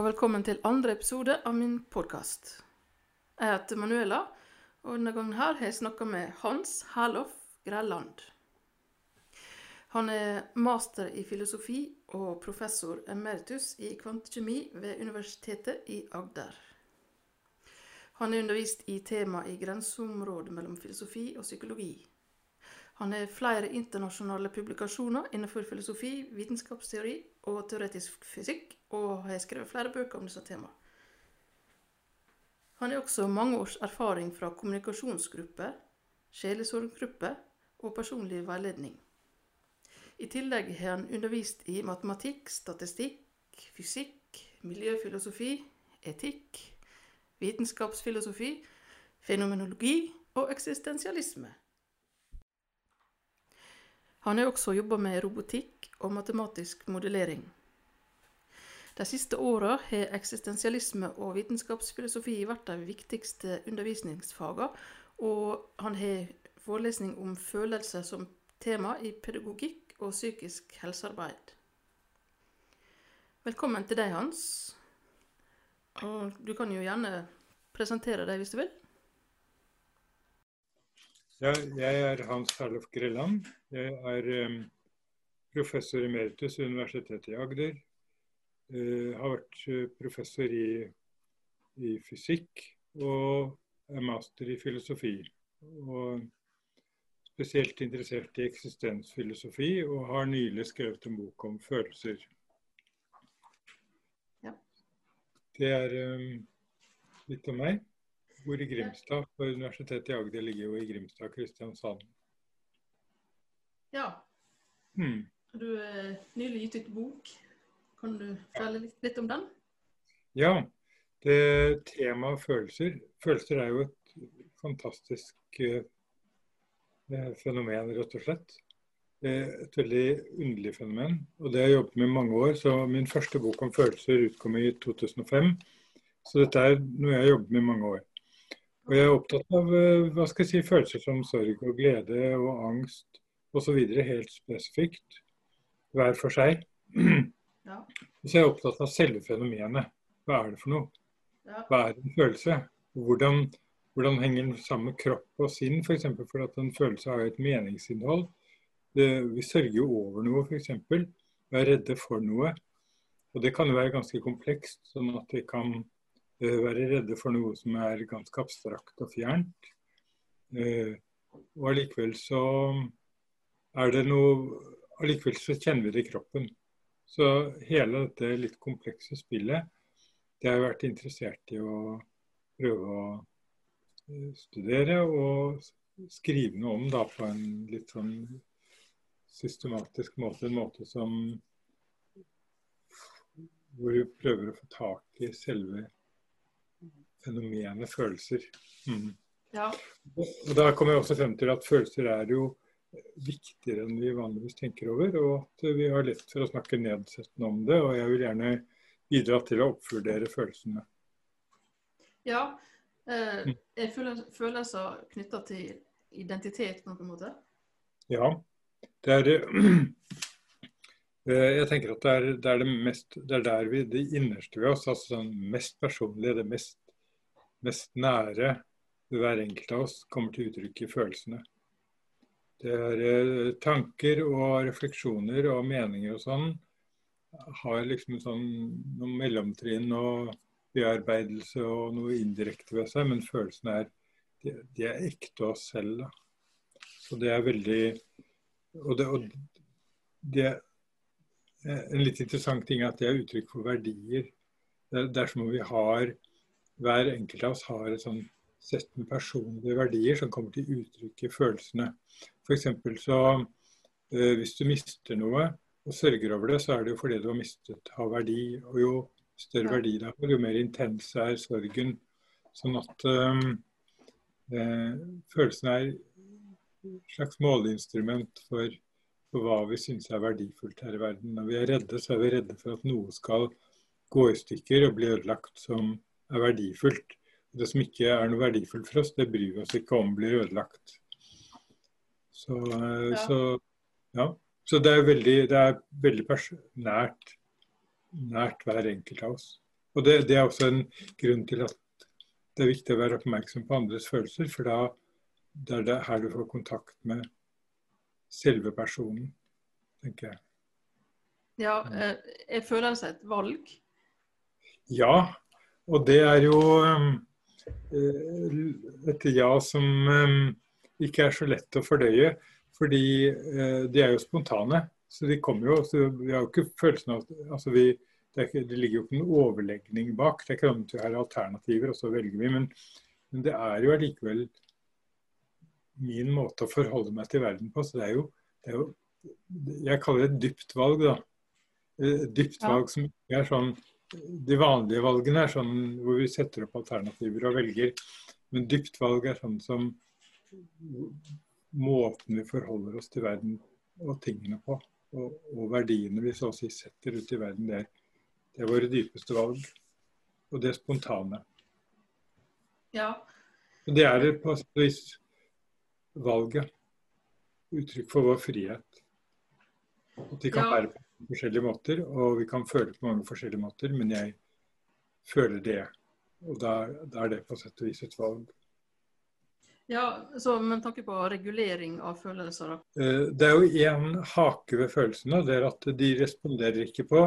og velkommen til andre episode av min podkast. Jeg heter Manuela, og denne gangen her har jeg snakka med Hans Herlof Grelland. Han er master i filosofi og professor emeritus i kvantekjemi ved Universitetet i Agder. Han har undervist i tema i grenseområdet mellom filosofi og psykologi. Han har flere internasjonale publikasjoner innenfor filosofi, vitenskapsteori og teoretisk fysikk, og har skrevet flere bøker om disse temaene. Han har også mange års erfaring fra kommunikasjonsgrupper, sjelesorggrupper og personlig veiledning. I tillegg har han undervist i matematikk, statistikk, fysikk, miljøfilosofi, etikk, vitenskapsfilosofi, fenomenologi og eksistensialisme. Han har også jobba med robotikk og matematisk modellering. De siste åra har eksistensialisme og vitenskapsfilosofi vært de viktigste undervisningsfagene, og han har forelesning om følelser som tema i pedagogikk og psykisk helsearbeid. Velkommen til deg, Hans. Og du kan jo gjerne presentere deg hvis du vil. Ja, jeg er Hans Herlof Grelland. Jeg er um, professor emeritus ved Universitetet i Agder. Uh, har vært uh, professor i, i, fysikk og er master i filosofi. Og spesielt interessert i eksistensfilosofi, og har nylig skrevet en bok om følelser. Ja. Det er um, litt om meg. Bor i Grimstad, for Universitetet i Agder ligger jo i Grimstad, Kristiansand. Ja. Hmm. Du har nylig gitt ut bok. Kan du fortelle litt, litt, om den? Ja. Det Temaet følelser Følelser er jo et fantastisk eh, fenomen, rett og slett. Et veldig underlig fenomen. Og det har jeg jobbet med i mange år. Så min første bok om følelser utkom i 2005. Så dette er noe jeg har jobbet med i mange år. Og jeg er opptatt av eh, hva skal jeg si, følelser som sorg og glede og angst osv. helt spesifikt. Hver for seg. Ja. Så jeg er opptatt av selve fenomenet. Hva er det for noe? Ja. Hva er en følelse? Hvordan, hvordan henger den sammen med kropp og sinn. For, for at en følelse har et meningsinnhold. Det, vi sørger jo over noe, f.eks. Vi er redde for noe. Og det kan jo være ganske komplekst, sånn at vi kan være redde for noe som er ganske abstrakt og fjernt. Eh, og allikevel så er det noe Allikevel så kjenner vi det i kroppen. Så hele dette litt komplekse spillet, det har jeg vært interessert i å prøve å eh, studere og skrive noe om da på en litt sånn systematisk måte. En måte som hvor vi prøver å få tak i selve fenomenet følelser. Mm. Ja. Og Da kommer jeg også frem til at følelser er jo viktigere enn vi vanligvis tenker over. Og at vi har lett for å snakke nedsettende om det. Og jeg vil gjerne bidra til å oppvurdere følelsene. Ja. Eh, er følelser knytta til identitet på noen måte? Ja. Det er eh, jeg tenker at det er, det er, det mest, det er der vi, det innerste ved oss, altså sånn mest personlige, det mest mest nære hver enkelt av oss kommer til uttrykk i følelsene. Det er eh, tanker og refleksjoner og meninger og sånn har liksom sånn noe mellomtrinn og bearbeidelse og noe indirekte ved seg, men følelsene er de, de er ekte oss selv. Da. Så det er veldig Og det, og det en litt interessant ting er at det er uttrykk for verdier. Det, det er som om vi har hver enkelt av oss har et sånn sett med personlige verdier som kommer til uttrykk i følelsene. F.eks. så eh, hvis du mister noe og sørger over det, så er det jo fordi du har mistet av verdi. Og jo større verdi det har, jo mer intens er sorgen. Sånn at eh, eh, følelsen er et slags måleinstrument for, for hva vi syns er verdifullt her i verden. Når vi er redde, så er vi redde for at noe skal gå i stykker og bli ødelagt som er verdifullt. Det som ikke er noe verdifullt for oss, det bryr vi oss ikke om blir ødelagt. Så ja. Så, ja. så det er veldig, det er veldig nært, nært hver enkelt av oss. Og det, det, er også en grunn til at det er viktig å være oppmerksom på andres følelser, for da det er det her du får kontakt med selve personen, tenker jeg. Ja, eh, er følelse et valg? Ja, og det er jo eh, et ja som eh, ikke er så lett å fordøye. Fordi de er jo spontane. Så de kommer jo så Vi har jo ikke følelsen av altså vi, det, ikke, det, ligger jo ikke noen overlegning bak. Det er ikke sånn at vi har alternativer, og så velger vi. Men, men det er jo allikevel min måte å forholde meg til verden på. Så det er jo, det er jo Jeg kaller det et dypt valg, da. Et dypt valg som ikke er sånn De vanlige valgene er sånn hvor vi setter opp alternativer og velger. Men dypt valg er sånn som måten vi forholder oss til verden og tingene på. Og, og verdiene vi så å si setter ut i verden. Det er, det er våre dypeste valg. Og det er spontane. Ja. Det er på et vis valget. Uttrykk for vår frihet. At vi kan ja. være på forskjellige måter, og vi kan føle på mange forskjellige måter, men jeg føler det. Og da, da er det på sett og vis et valg. Ja, så Med tanke på regulering av følelser, da? Eh, det er jo én hake ved følelsene. Det er at de responderer ikke på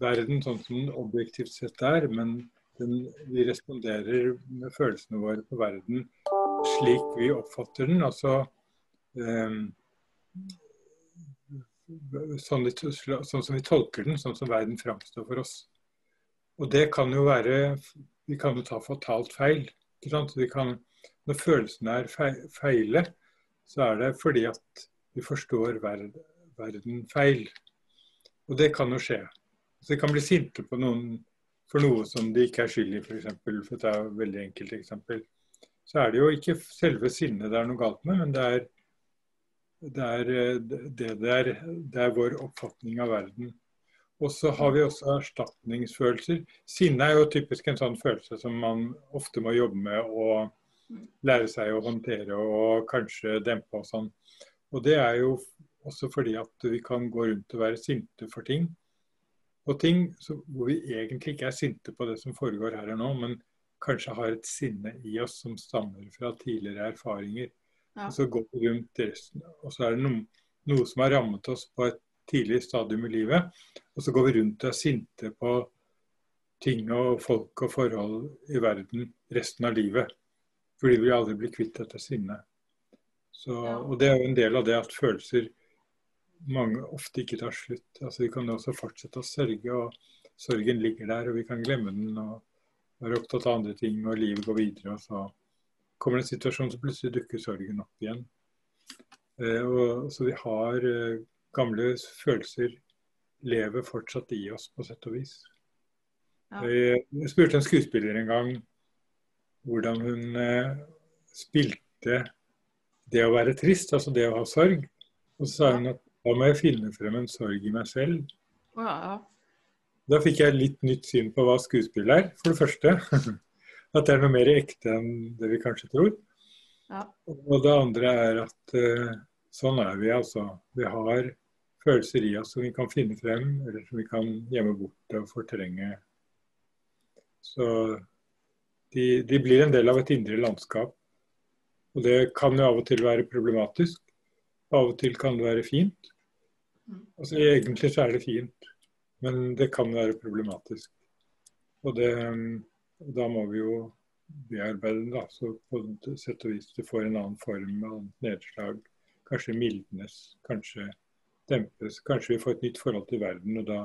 verden sånn som den objektivt sett er, men den, vi responderer med følelsene våre på verden slik vi oppfatter den. Altså um, sånn, sånn, som vi tolker den, sånn som verden framstår for oss. Og det kan jo være Vi kan jo ta fatalt feil. Kan, når følelsene er feile, så er det fordi at vi forstår verden, feil. Og det kan jo skje. Så vi kan bli sinte på noen for noe som de ikke er skyld i, f.eks. For, for ta et veldig enkelt eksempel så er det jo ikke selve sinnet det er noe galt med, men det er det er, det, det er, det er vår oppfatning av verden. Og så har vi også erstatningsfølelser. Sinne er jo typisk en sånn følelse som man ofte må jobbe med og lære seg å håndtere og kanskje dempe og sånn. Og det er jo også fordi at vi kan gå rundt og være sinte for ting. Og ting hvor vi egentlig ikke er sinte på det som foregår her og nå, men kanskje har et sinne i oss som stammer fra tidligere erfaringer. Ja. Og så går vi rundt resten, og så er det noe, noe, som har rammet oss på et tidlig stadium i livet. Og så går vi rundt og er sinte på ting og folk og forhold i verden resten av livet. Fordi vi aldri blir kvitt dette sinnet. Så, og det er jo en del av det at følelser mange ofte ikke tar slutt. Altså Vi kan også fortsette å sørge, og sorgen ligger der, og vi kan glemme den. og være opptatt av andre ting, og livet går videre. Og så kommer det en situasjon så plutselig dukker sorgen opp igjen. Eh, og, så vi har eh, gamle følelser lever fortsatt i oss, på sett og vis. Ja. Jeg, jeg spurte en skuespiller en gang hvordan hun eh, spilte det å være trist, altså det å ha sorg. Og så sa hun at da må jeg finne frem en sorg i meg selv. Ja. Da fikk jeg litt nytt syn på hva skuespill er, for det første. At det er noe mer ekte enn det vi kanskje tror. Ja. Og det andre er at uh, sånn er vi, altså. Vi har følelser i oss som vi kan finne frem, eller som vi kan gjemme bort og fortrenge. Så de, de blir en del av et indre landskap. Og det kan jo av og til være problematisk. Av og til kan det være fint. Altså Egentlig så er det fint. Men det kan være problematisk. Og det, da må vi jo bearbeide den. da, Så på sett og vis det får en annen form av nedslag. Kanskje mildnes, kanskje dempes. Kanskje vi får et nytt forhold til verden, og da,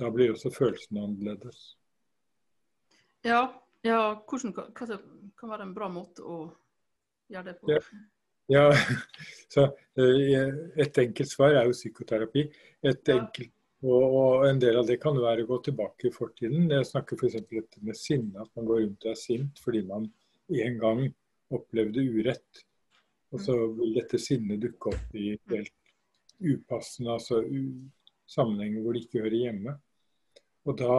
da blir også følelsene annerledes. Ja, ja hvordan hva kan være en bra måte å gjøre det på? Ja. Ja, så eh, Et enkelt svar er jo psykoterapi. Et enkelt og, og, en del av det kan være å gå tilbake i fortiden. Jeg snakker f.eks. dette med sinne, at man går rundt og er sint fordi man en gang opplevde urett. Og så vil dette sinnet dukke opp i helt upassende altså sammenhenger hvor det ikke hører hjemme. Og da,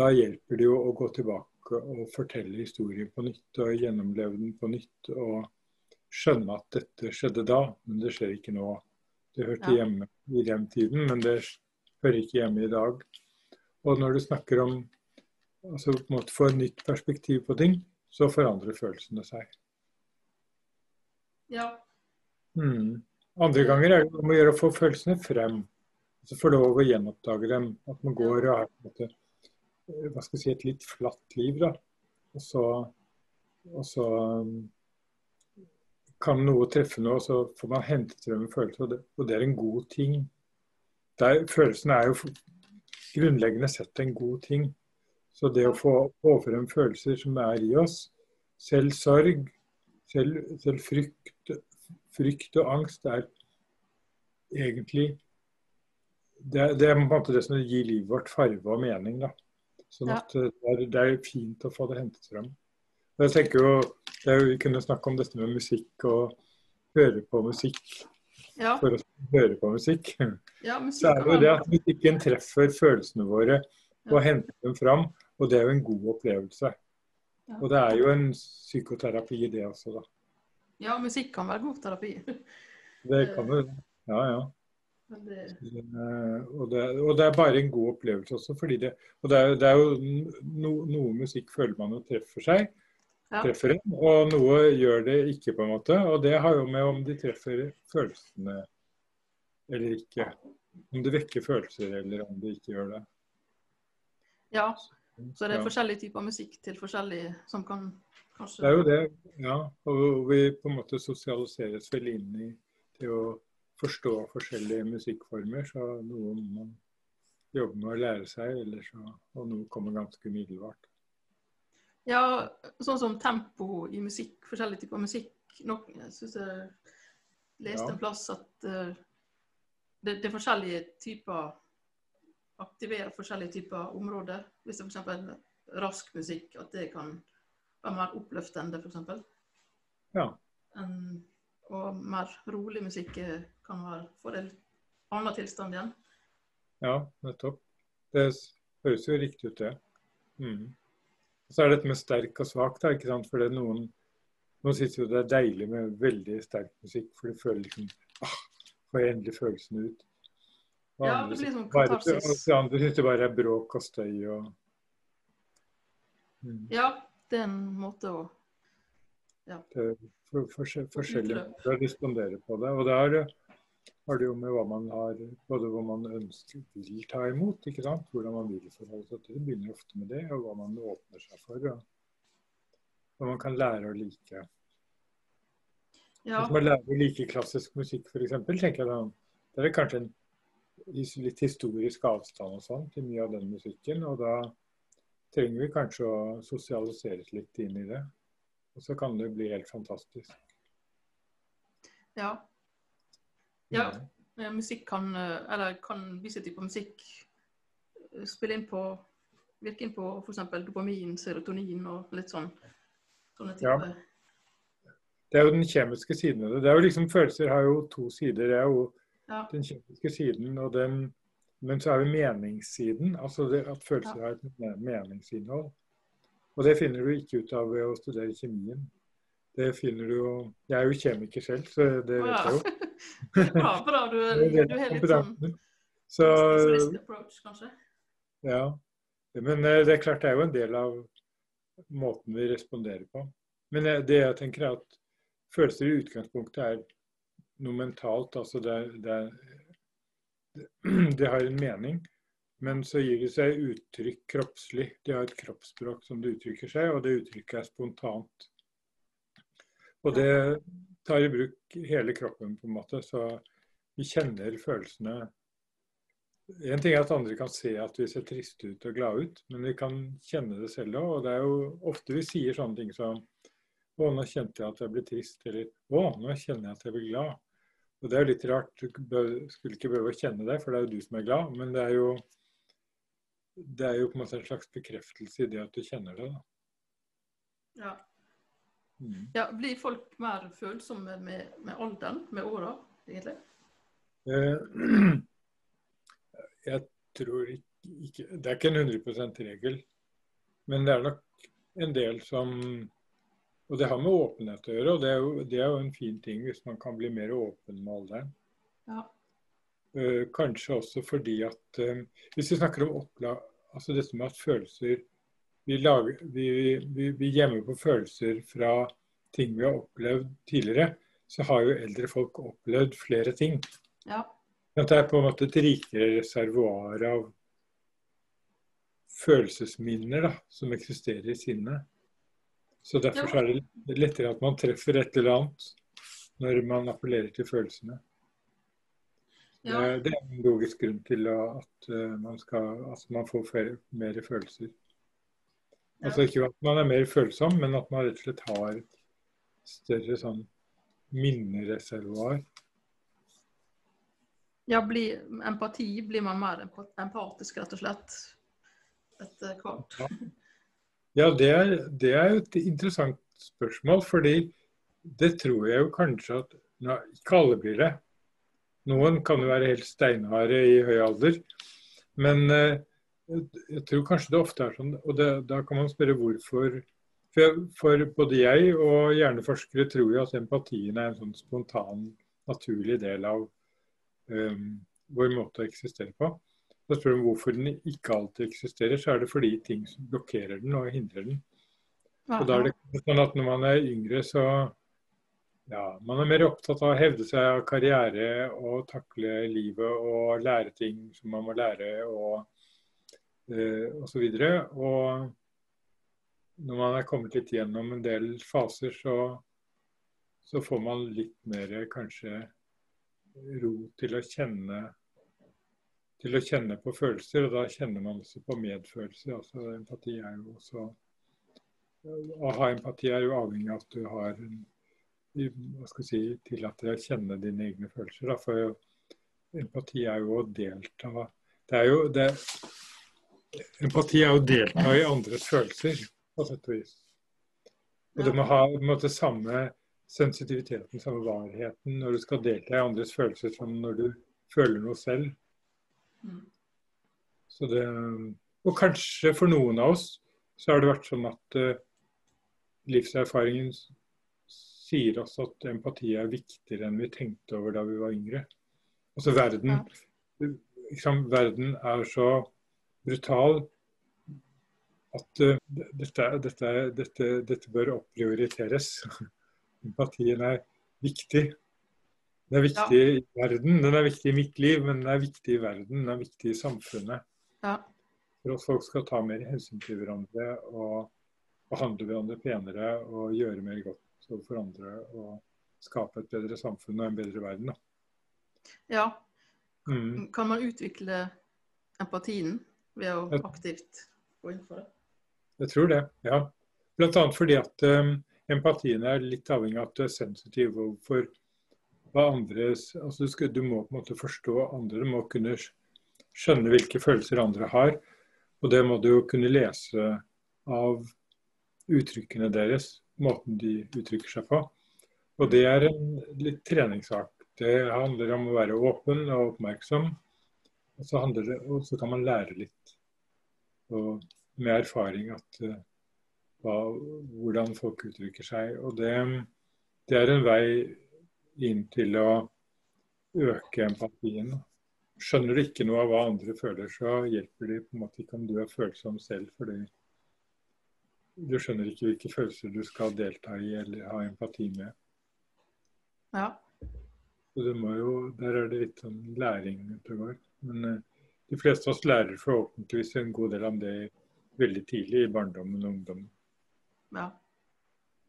da hjelper det jo å gå tilbake og fortelle historien på nytt og gjennomleve den på nytt. Og skjønne at dette skjedde da, men det skjer ikke nå. Det hørte ja. hjemme i den tiden, men det hører ikke hjemme i dag. Og når du snakker om altså på en måte få et nytt perspektiv på ting, så forandrer følelsene seg. Ja. Mm. Andre ganger er det om å gjøre å få følelsene frem. Altså få lov å gjenoppdage dem. At man går og har eh, hva skal jeg si, et litt flatt liv. da. Og så, og så kan noe treffe noe, så får man hentet frem en følelse, og det, og det er en god ting. Der, følelsen er jo grunnleggende sett en god ting. Så det å få overfrem følelser som er i oss, selv sorg, selv, selv frykt, frykt og angst, er egentlig det, det, er på en måte det som gir livet vårt farve og mening. da. Sånn at ja. det, er, det, er, fint å få det hentet frem. Jeg tenker jo, jeg, Vi kunne snakke om dette med musikk og høre på musikk. Ja. For å høre på musikk. Ja, musikk så er det jo det at musikken treffer følelsene våre og henter dem fram. Og det er jo en god opplevelse. Ja. Og det er jo en psykoterapi i det også, da. Ja, musikk kan være god terapi. det kan det. Ja, ja. Det... Og, det, og, det, er bare en god opplevelse også. fordi det, og det er, det er jo no, Noe musikk føler man jo treffer seg, ja. treffer en, og noe gjør det ikke, på en måte. Og det har jo med om de treffer følelsene eller ikke. Om det vekker følelser, eller om det ikke gjør det. Ja, så det er ja. forskjellige typer musikk til forskjellige som kan kanskje Det er jo det, ja. Og vi på en måte sosialiseres vel inn i til å forstå forskjellige musikkformer. Så noe må man jobbe med å lære seg, så, og noe kommer ganske umiddelbart. Ja, sånn som tempo i musikk, forskjellige typer musikk. Nok, jeg syns jeg leste ja. en plass at uh, det, det er forskjellige typer Aktiverer forskjellige typer områder. Hvis det f.eks. rask musikk, at det kan være mer oppløftende, f.eks. Ja. Og mer rolig musikk kan være for en annen tilstand igjen. Ja, nettopp. Det høres jo riktig ut, det. Mm. Så er det dette med sterk og svak, da, ikke sant. For det er noen Noen syns jo det er deilig med veldig sterk musikk, for du føler liksom ah, Får jeg endelig følelsen ut. Ja, det blir sånn katarsis. Bare, andre syns det bare er bråk og støy og mm. Ja, det er en måte å ja. Det er for, for, forskjellige måter å respondere på det. Og da har det jo med hva man har Både hva man ønsker vil ta imot, ikke sant? hvordan man vil forholde seg til det. begynner ofte med det, og hva man åpner seg for. Og hva man kan lære å like. Ja. Hvis man lærer å like klassisk musikk, f.eks., tenker jeg da det er kanskje en litt historisk avstand og sånn til mye av den musikken. Og da trenger vi kanskje å sosialiseres litt inn i det. Og så kan det bli helt fantastisk. Ja. Ja, musikk kan Eller kan visse typer musikk spille inn på Virke inn på f.eks. dopamin, serotonin og litt sånn. Sånne typer. Ja. Det er jo den kjemiske siden av det. det er jo liksom Følelser har jo to sider. Det er jo ja. Den kjemiske siden og den Men så er det meningssiden. Altså det, at følelser ja. har et meningsinnhold. Og det finner du ikke ut av ved å studere kjemien. Det finner du jo Jeg er jo kjemiker selv, så det vet jeg jo. Bra, bra. Du, du har litt sånn så, approach, kanskje? Ja. Men eh, det er klart det er jo en del av måten vi responderer på. Men eh, det jeg tenker er at følelser i utgangspunktet er noe mentalt. Altså det, det, det, har en mening. Men så gir det seg uttrykk kroppslig. De har et kroppsspråk som det uttrykker seg, og det uttrykket er spontant. Og det tar i bruk hele kroppen, på en måte. Så vi kjenner følelsene. En ting er at andre kan se at vi ser triste ut og glade ut, men vi kan kjenne det selv òg. Og det er jo ofte vi sier sånne ting som Å, nå kjente jeg at jeg ble trist. Eller Å, nå kjenner jeg at jeg blir glad. Og Det er jo litt rart, du skulle ikke behøve å kjenne det, for det er jo du som er glad. Men det er jo, det er jo på en måte en slags bekreftelse i det at du kjenner det. da. Ja. Mm. ja blir folk mer følsomme med, med alderen, med åra, egentlig? Eh, jeg tror ikke, ikke Det er ikke en 100% regel. Men det er nok en del som og det har med åpenhet å gjøre, og det er, jo, det er jo en fin ting hvis man kan bli mer åpen med alderen. Ja. Uh, kanskje også fordi at uh, Hvis vi snakker om oppla altså dette med at følelser vi, lager, vi, vi, vi gjemmer på følelser fra ting vi har opplevd tidligere, så har jo eldre folk opplevd flere ting. Ja. Det er på en måte et rikere reservoar av følelsesminner da, som eksisterer i sinnet. Så derfor så er det lettere at man treffer et eller annet når man appellerer til følelsene. Ja. Det, er en logisk grunn til at, uh, man, skal, at man får flere, mer følelser. Altså ikke at man er mer følsom, men at man rett og slett har et større sånn minnereservoar. Ja, bli, empati blir man mer empatisk, rett og slett, etter hvert. Ja, ja det, er, det er jo et interessant spørsmål, fordi det tror jeg jo kanskje at Ikke alle blir det. Noen kan jo være helt steinharde i høy alder. Men eh, jeg tror kanskje det ofte er sånn, og det, da kan man spørre hvorfor. For, for, både jeg og hjerneforskere tror jo at empatien er en sånn spontan, naturlig del av um, vår måte å eksistere på. Da spør du hvorfor den ikke alltid eksisterer, så er det fordi ting blokkerer den og hindrer den. Og da er det sånn at Når man er yngre, så ja, man er mer opptatt av å hevde seg av karriere og takle livet og lære ting som man må lære og osv. Og, og når man er kommet litt gjennom en del faser, så, så får man litt mer kanskje ro til å kjenne til å kjenne på følelser, og da kjenner man også på medfølelse. altså Empati er jo også Å ha empati er jo avhengig av at du har hva skal si, tillater deg å kjenne dine egne følelser. Da. For empati er jo å delta det er jo, det, Empati er å delta i andres følelser, på sett og vis. Og du må ha måte, samme sensitiviteten, samme varheten når du skal delta i andres følelser som når du føler noe selv. Så det, og kanskje for noen av oss så har det vært sånn at uh, livserfaringen sier oss at empati er viktigere enn vi tenkte over da vi var yngre. Altså verden, liksom, verden er så brutal at uh, dette, dette, dette, dette, bør opprioriteres. Empatien er viktig. Den er viktig ja. i verden, den er viktig i mitt liv, men den er viktig i verden, den er viktig i samfunnet. Ja. For at folk skal ta mer hensyn til hverandre og behandle hverandre penere og gjøre mer godt overfor andre og skape et bedre samfunn og en bedre verden. Da. Ja. Mm. Kan man utvikle empatien ved å aktivt gå inn for det? Jeg tror det, ja. Bl.a. fordi at um, empatien er litt avhengig av at du er sensitiv overfor hva andres altså du, skal, du, må på en måte forstå andre, du må kunne skjønne hvilke følelser andre har. Og det må du jo kunne lese av uttrykkene deres måten de uttrykker seg på. Og det er en litt treningssak. Det handler om å være åpen og oppmerksom. Og så, det, og så kan man lære litt og med erfaring at, uh, hva, hvordan folk uttrykker seg. Og det, det, er en vei inn til å øke empatien. Skjønner du ikke noe av hva andre føler, så hjelper det på en måte ikke om du er følsom selv. fordi du skjønner ikke hvilke følelser du skal delta i eller ha empati med. Ja. Så du må jo, Der er det litt sånn læring ute og går. Men uh, de fleste av oss lærer forhåpentligvis en god del om det veldig tidlig i barndommen og ungdommen. Ja.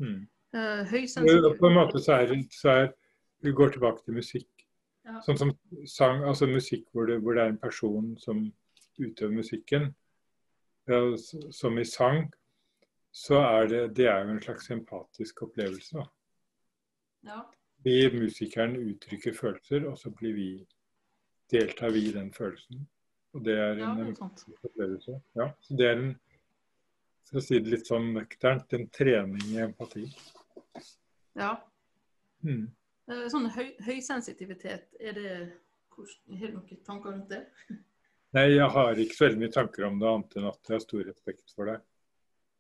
Mm. Uh. På en måte så er, så er Vi går tilbake til musikk. Ja. Sånn som sang, altså musikk hvor det, hvor det er en person som utøver musikken. Ja, som i sang så er det, det er jo en slags empatisk opplevelse. Ja. Vi musikeren uttrykker følelser, og så blir vi, deltar vi i den følelsen. Og det er en opplevelse. Ja, så det er en, skal si det litt sånn nøkternt, en trening i empati. Ja. Mm. Sånn høy, høysensitivitet, er det Har du noen tanker rundt det? Nei, jeg har ikke så veldig mye tanker om det, annet enn at jeg har stor respekt for det.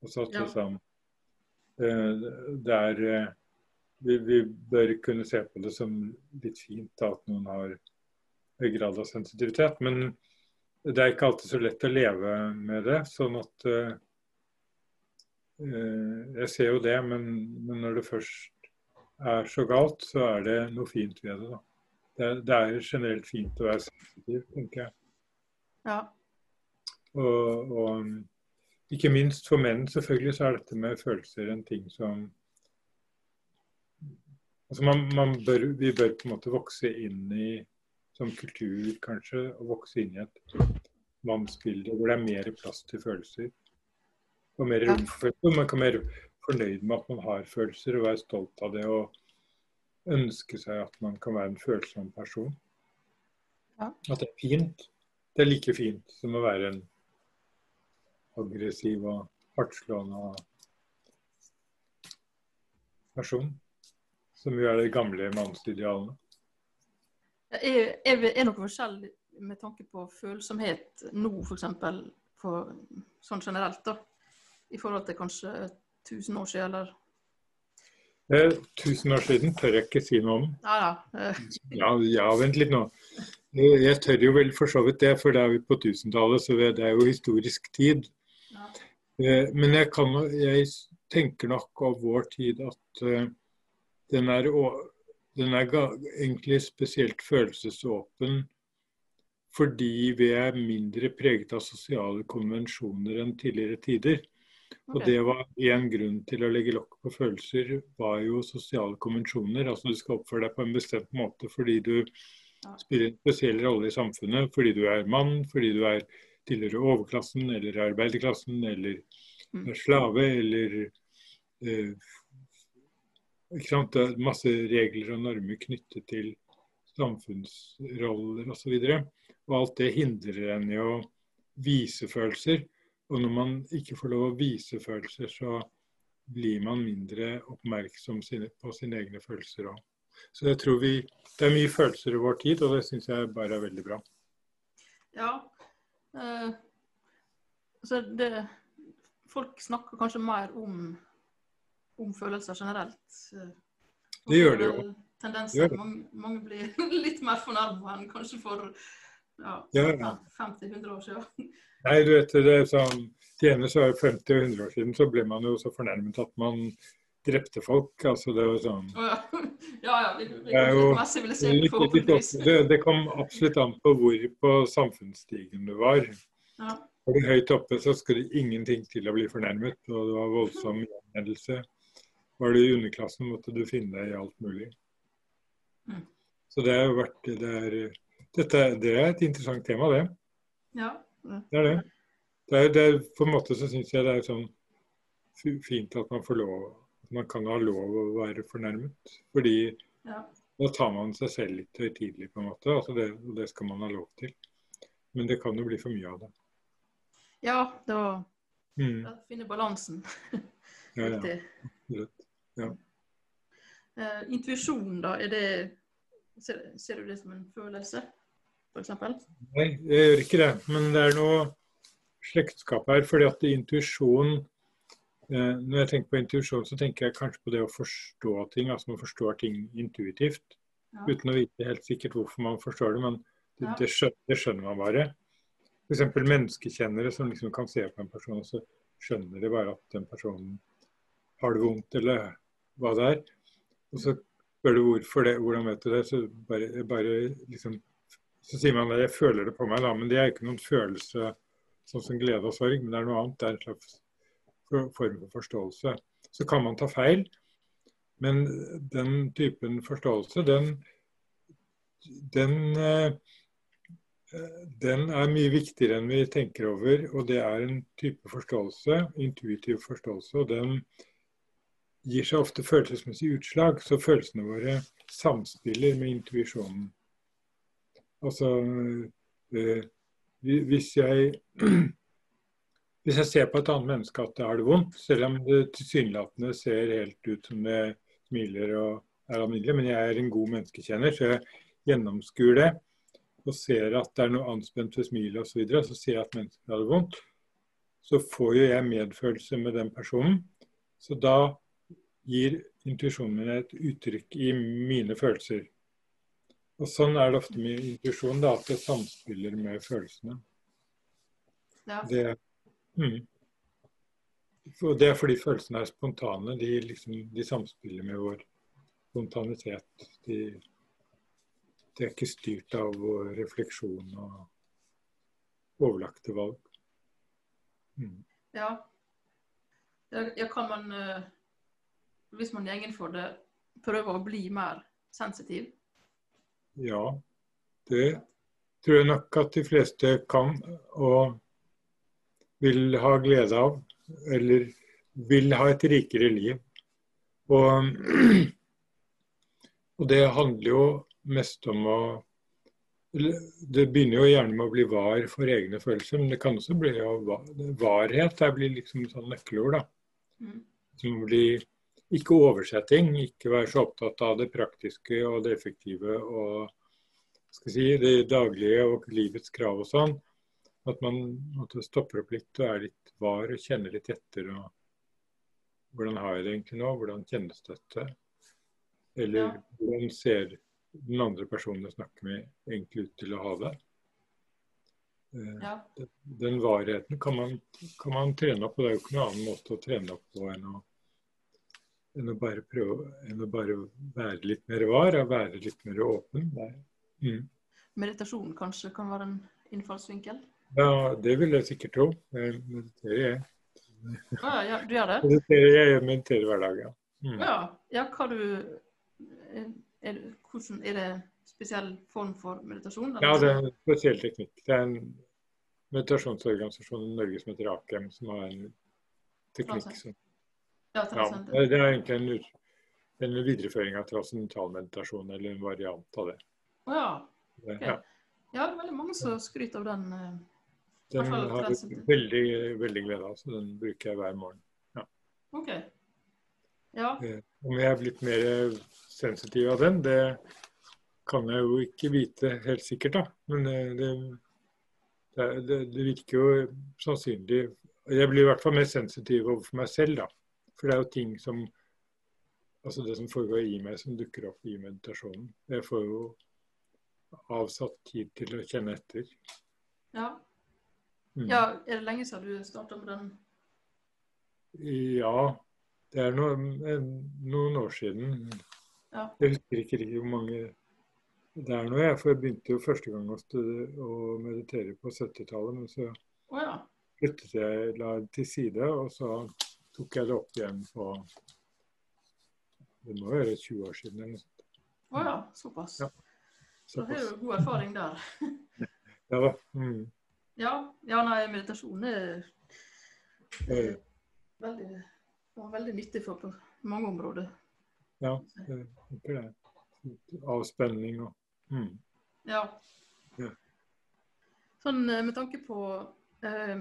Altså at liksom eh, det er eh, vi, vi, bør kunne se på det som litt fint at noen har grad av sensitivitet. Men det er ikke alltid så lett å leve med det. Sånn at uh, Jeg ser jo det, men, men, når det først er så galt, så er det noe fint ved det. da. Det, det er generelt fint å være sensitiv, tenker jeg. Ja. Og, og ikke minst for menn selvfølgelig så er dette med følelser en ting som altså man, man bør, Vi bør på en måte vokse inn i som kultur, kanskje, å vokse inn i et mannsbilde hvor det er mer plass til følelser. Og mer rom for følelser. Man kan være fornøyd med at man har følelser og være stolt av det. Og ønske seg at man kan være en følsom person. Ja. At det er fint. Det er like fint som å være en aggressiv og hardtslående person. Som jo er de gamle mannsidealene. Er, er, er noe forskjell med tanke på følsomhet nå, f.eks. Sånn generelt, da? I forhold til kanskje 1000 år siden, eller? Eh, tusen år siden tør jeg ikke si noe om. Ja, ja. ja, ja, vent litt nå. Jeg tør jo vel for så vidt det, for da er vi på 1000-tallet, så det er jo historisk tid. Ja. Eh, men jeg, kan, jeg, tenker nok av vår tid at uh, den er den er egentlig spesielt følelsesåpen fordi vi er mindre preget av sosiale konvensjoner enn tidligere tider. Og det var én grunn til å legge lokk på følelser, var jo sosiale konvensjoner. Altså du skal oppføre deg på en bestemt måte fordi du spiller en spesiell rolle i samfunnet. Fordi du er mann, fordi du er tilhører overklassen eller arbeiderklassen eller mm. er slave eller eh? Det er masse regler og normer knyttet til samfunnsroller osv. Og, så og alt det hindrer en i å vise følelser. Og når man ikke får lov å vise følelser, så blir man mindre oppmerksom på sine egne følelser òg. Så jeg tror vi, Det er mye følelser i vår tid, og det syns jeg bare er veldig bra. Ja. Eh, så det, folk snakker kanskje mer om om følelser generelt. Det gjør det jo. Tendensen det mange, mange, blir litt mer fornærma enn kanskje for ja, ja. 50-100 år siden. Nei, du vet, det er sånn, det ene så 50 og 100 år siden så ble man jo så fornærmet at man drepte folk. altså Det var sånn oh, ja. ja, ja, vi, vi litt mer sivilisert. Det, det kom absolutt an på hvor på samfunnsstigen du var. Ja. Var du høyt oppe, så skulle det ingenting til å bli fornærmet. Og det var voldsom gjenhendelse. Var du i underklassen, måtte du finne deg i alt mulig. Mm. Så det har vært det er, dette, det er et interessant tema, det. Ja. Det er det. det, er, det er, på en måte så syns jeg det er sånn fint at man får lov man kan ha lov å være fornærmet. Fordi ja. da tar man seg selv litt høytidelig, på en måte. Altså det, det skal man ha lov til. Men det kan jo bli for mye av det. Ja, da, mm. da finne balansen. ja, ja. Ja. Uh, intuisjon, da, er det ser, ser, du det som en følelse, f.eks.? Nei, jeg gjør ikke det. Men det er noe slektskap her. fordi at intuisjon uh, Når jeg tenker på intuisjon, så tenker jeg kanskje på det å forstå ting. Altså man forstår ting intuitivt. Ja. Uten å vite helt sikkert hvorfor man forstår det, men det, det, skjønner, det skjønner, man bare. F.eks. menneskekjennere som liksom kan se på en person, og så skjønner de bare at den personen har det vondt, eller hva det er. Og så spør du hvorfor det, hvordan vet du det, så bare, bare liksom så sier man at jeg føler det på meg, da, men det er ikke noen følelse sånn som glede og sorg, men det er noe annet. Det er en slags form for forståelse. Så kan man ta feil, men den typen forståelse, den, den, eh, den er mye viktigere enn vi tenker over. Og det er en type forståelse, intuitiv forståelse, og den gir seg ofte følelsesmessig utslag, så følelsene våre samspiller med intuisjonen. Altså øh, hvis jeg hvis jeg ser på et annet menneske at det har det vondt, selv om det tilsynelatende ser helt ut som det smiler og er alminnelig, men jeg er en god menneskekjenner, så jeg gjennomskuer det og ser at det er noe anspent ved smilet osv., så, videre, så ser jeg at mennesket har det vondt, så får jo jeg medfølelse med den personen. Så da gir intuisjonen min et uttrykk i mine følelser. Og Sånn er det ofte med intuisjon, at det samspiller med følelsene. Ja. Det, mm. Det er fordi følelsene er spontane. De, liksom, de samspiller med vår spontanitet. De, de er ikke styrt av vår refleksjon og overlagte valg. Mm. Ja. Ja, ja, kan man, eh, hvis man går inn for det, prøve å bli mer sensitiv? Ja, det tror jeg nok at de fleste kan og vil ha glede av. Eller vil ha et rikere liv. Og, og det handler jo mest om å Det begynner jo gjerne med å bli var for egne følelser, men det kan også bli varhet. Det blir liksom sånn nøkkelord. da. Mm. Som blir ikke oversetting, ikke være så opptatt av det praktiske og det effektive og skal si, det daglige og livets krav og sånn. At man måtte stopper opp litt og er litt var og kjenner litt etter. og Hvordan har jeg det egentlig nå? Hvordan kjennes dette? Eller Ja. hvordan ser den andre personen jeg snakker med egentlig ut til å ha det? Eh, Ja. Den varheten kan man, kan man trene opp, og det er jo ikke noen annen måte å trene opp på enn å, enn å bare prøve enn å bare være litt mer var og være litt mer åpen. Mm. Meditasjon kanskje kan være en innfallsvinkel? Ja, det vil jeg sikkert tro. Jeg mediterer, jeg. Ah, ja, ja, du gjør det? Mediterer, jeg mediterer hver dag, ja. Mm. Ja, ja hva du er, er, hvordan, er det spesiell form for meditasjon? eller? Ja, det er en spesiell teknikk. Det er en meditasjonsorganisasjon i Norge som heter Akem, som har en teknikk som Ja, ja. Det er egentlig en, en videreføring av transcendentalmeditasjon, eller en variant av det. Å ja. det ja. ja, det er veldig mange som skryter av den. eh, Den har jeg veldig, veldig glede av, så den bruker jeg hver morgen. OK. Ja. Eh, Om jeg er blitt mer sensitiv av den, det kan jeg jo ikke vite helt sikkert, da. Men eh, det, det, det, det virker jo sannsynlig Jeg blir i hvert fall mer sensitiv overfor meg selv, da. For det er jo ting som Altså det som foregår i meg, som dukker opp i meditasjonen. Jeg får jo avsatt tid til å kjenne etter. Ja. Mm. ja. Er det lenge siden du starta med den? Ja, det er noen, noen år siden. Ja. Jeg husker ikke riktig hvor mange det er nå. Jeg, for jeg begynte jo første gang å, studere, å meditere på 70-tallet. Men så oh, ja. flyttet jeg la til side, og så tok jeg det opp igjen på Det må være 20 år siden. eller noe sånt. Å ja. Såpass. Ja. Så har du god erfaring der. Ja da. Mm. Ja, ja nei, meditasjon er veldig, veldig nyttig på mange områder. Ja, det er det. Avspenning og mm. Ja. Ja. Sånn eh, med tanke på eh,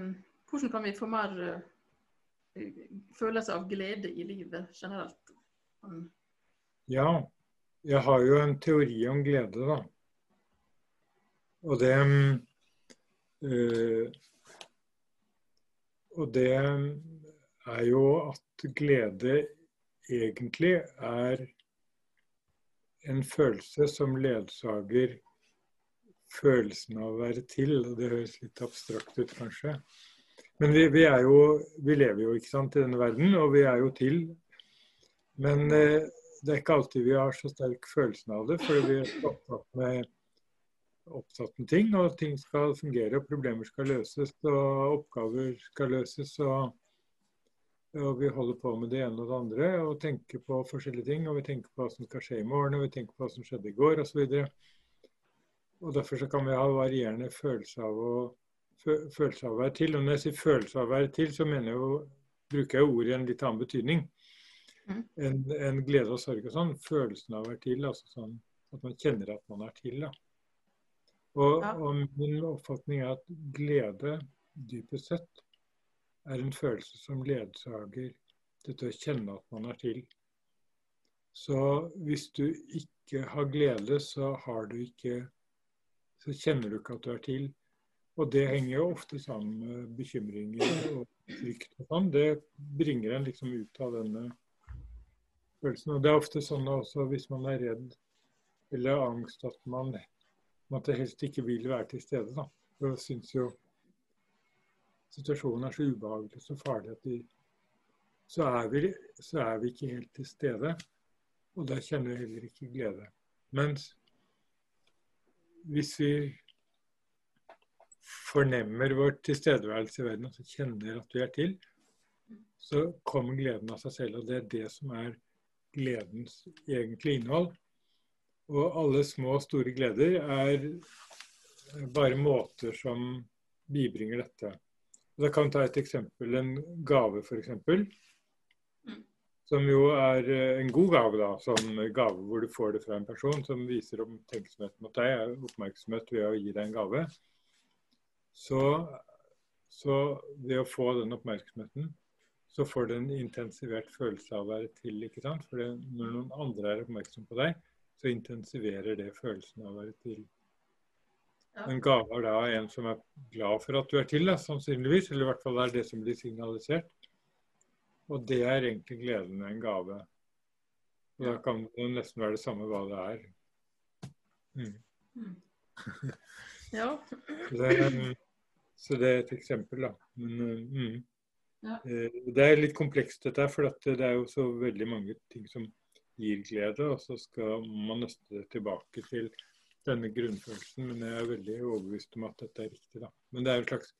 hvordan kan vi få mer eh, følelse av glede i livet generelt? Sånn, Ja, jeg har jo en teori om glede, da. Og det mm, eh, Og det er jo at glede egentlig er en følelse som ledsager følelsen av å være til. og Det høres litt abstrakt ut, kanskje. Men vi, vi er jo Vi lever jo ikke sant i denne verden, og vi er jo til. Men eh, det er ikke alltid vi har så sterk følelsen av det, fordi vi er opptatt med, opptatt med ting, og ting skal fungere, og problemer skal løses, og oppgaver skal løses. og, og vi holder på med det ene og det andre og tenker på forskjellige ting. Og vi tenker på hva som skal skje i morgen, og vi tenker på hva som skjedde i går osv. Og derfor så kan vi ha varierende følelse av å følelse av å være til. Og når jeg sier følelse av å være til, så mener jeg jo, bruker jeg ordet i en litt annen betydning Mm. enn en glede og sorg og sånn. Følelsen av å være til, altså sånn at man kjenner at man er til. da. Og, Ja. og min oppfatning er at glede dypest sett er en følelse som ledsager dette å kjenne at man er til. Så hvis du ikke har glede, så har du ikke Så kjenner du ikke at du er til. Og det henger jo ofte sammen med bekymringer og frykt og sånn. Det bringer en liksom ut av denne følelsen. Og det er ofte sånn også hvis man er redd eller angst at man måtte helst ikke vil være til stede. da. Jeg syns jo situasjonen er så ubehagelig, og så farlig at de, så, er vi, så er vi ikke helt til stede. Og da kjenner vi heller ikke glede. Mens hvis vi fornemmer vår tilstedeværelse i verden, altså kjenner at vi er til, så kommer gleden av seg selv. Og det er det som er gledens egentlige innhold. Og alle små og store gleder er bare måter som bibringer dette. Og da kan vi ta et eksempel, en gave f.eks. Som jo er eh, en god gave, da. Sånn gave hvor du får det fra en person som viser omtenksomhet mot deg. Oppmerksomhet ved å gi deg en gave. Så, så ved å få den oppmerksomheten, så får du en intensivert følelse av å være til. ikke sant? For når noen andre er oppmerksom på deg, så intensiverer det følelsen av å være til. En gave er da en som er glad for at du er til, da, sannsynligvis. Eller i hvert fall er det som blir signalisert. Og det er egentlig gleden med en gave. Og da kan det nesten være det samme hva det er. Mm. mm. ja. det, så det er et eksempel, da. Men, mm. ja. Eh, det er litt komplekst dette, for det er jo så veldig mange ting som gir glede. Og så skal man nøste det tilbake til denne grunnfølelsen. Men jeg er veldig overbevist om at dette er riktig, da. Men det er en slags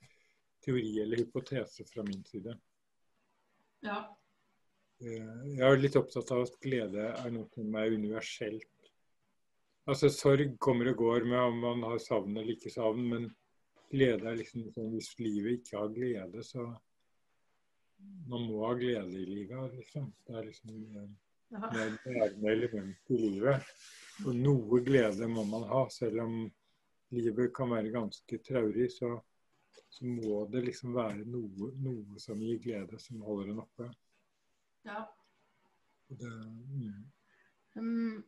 teori eller hypotese fra min side. Ja. Eh, jeg er litt opptatt av at glede er noe som er universelt. Altså Sorg kommer og går med om man har savn eller ikke savn, men glede er liksom sånn Hvis livet ikke har glede, så Man må ha glede i livet, liksom. Det er liksom eh, det er bærende element i livet. Og noe glede må man ha, selv om livet kan være ganske traurig. Så, så må det liksom være noe, noe, som gir glede, som holder en oppe. Ja. Det, mm. um,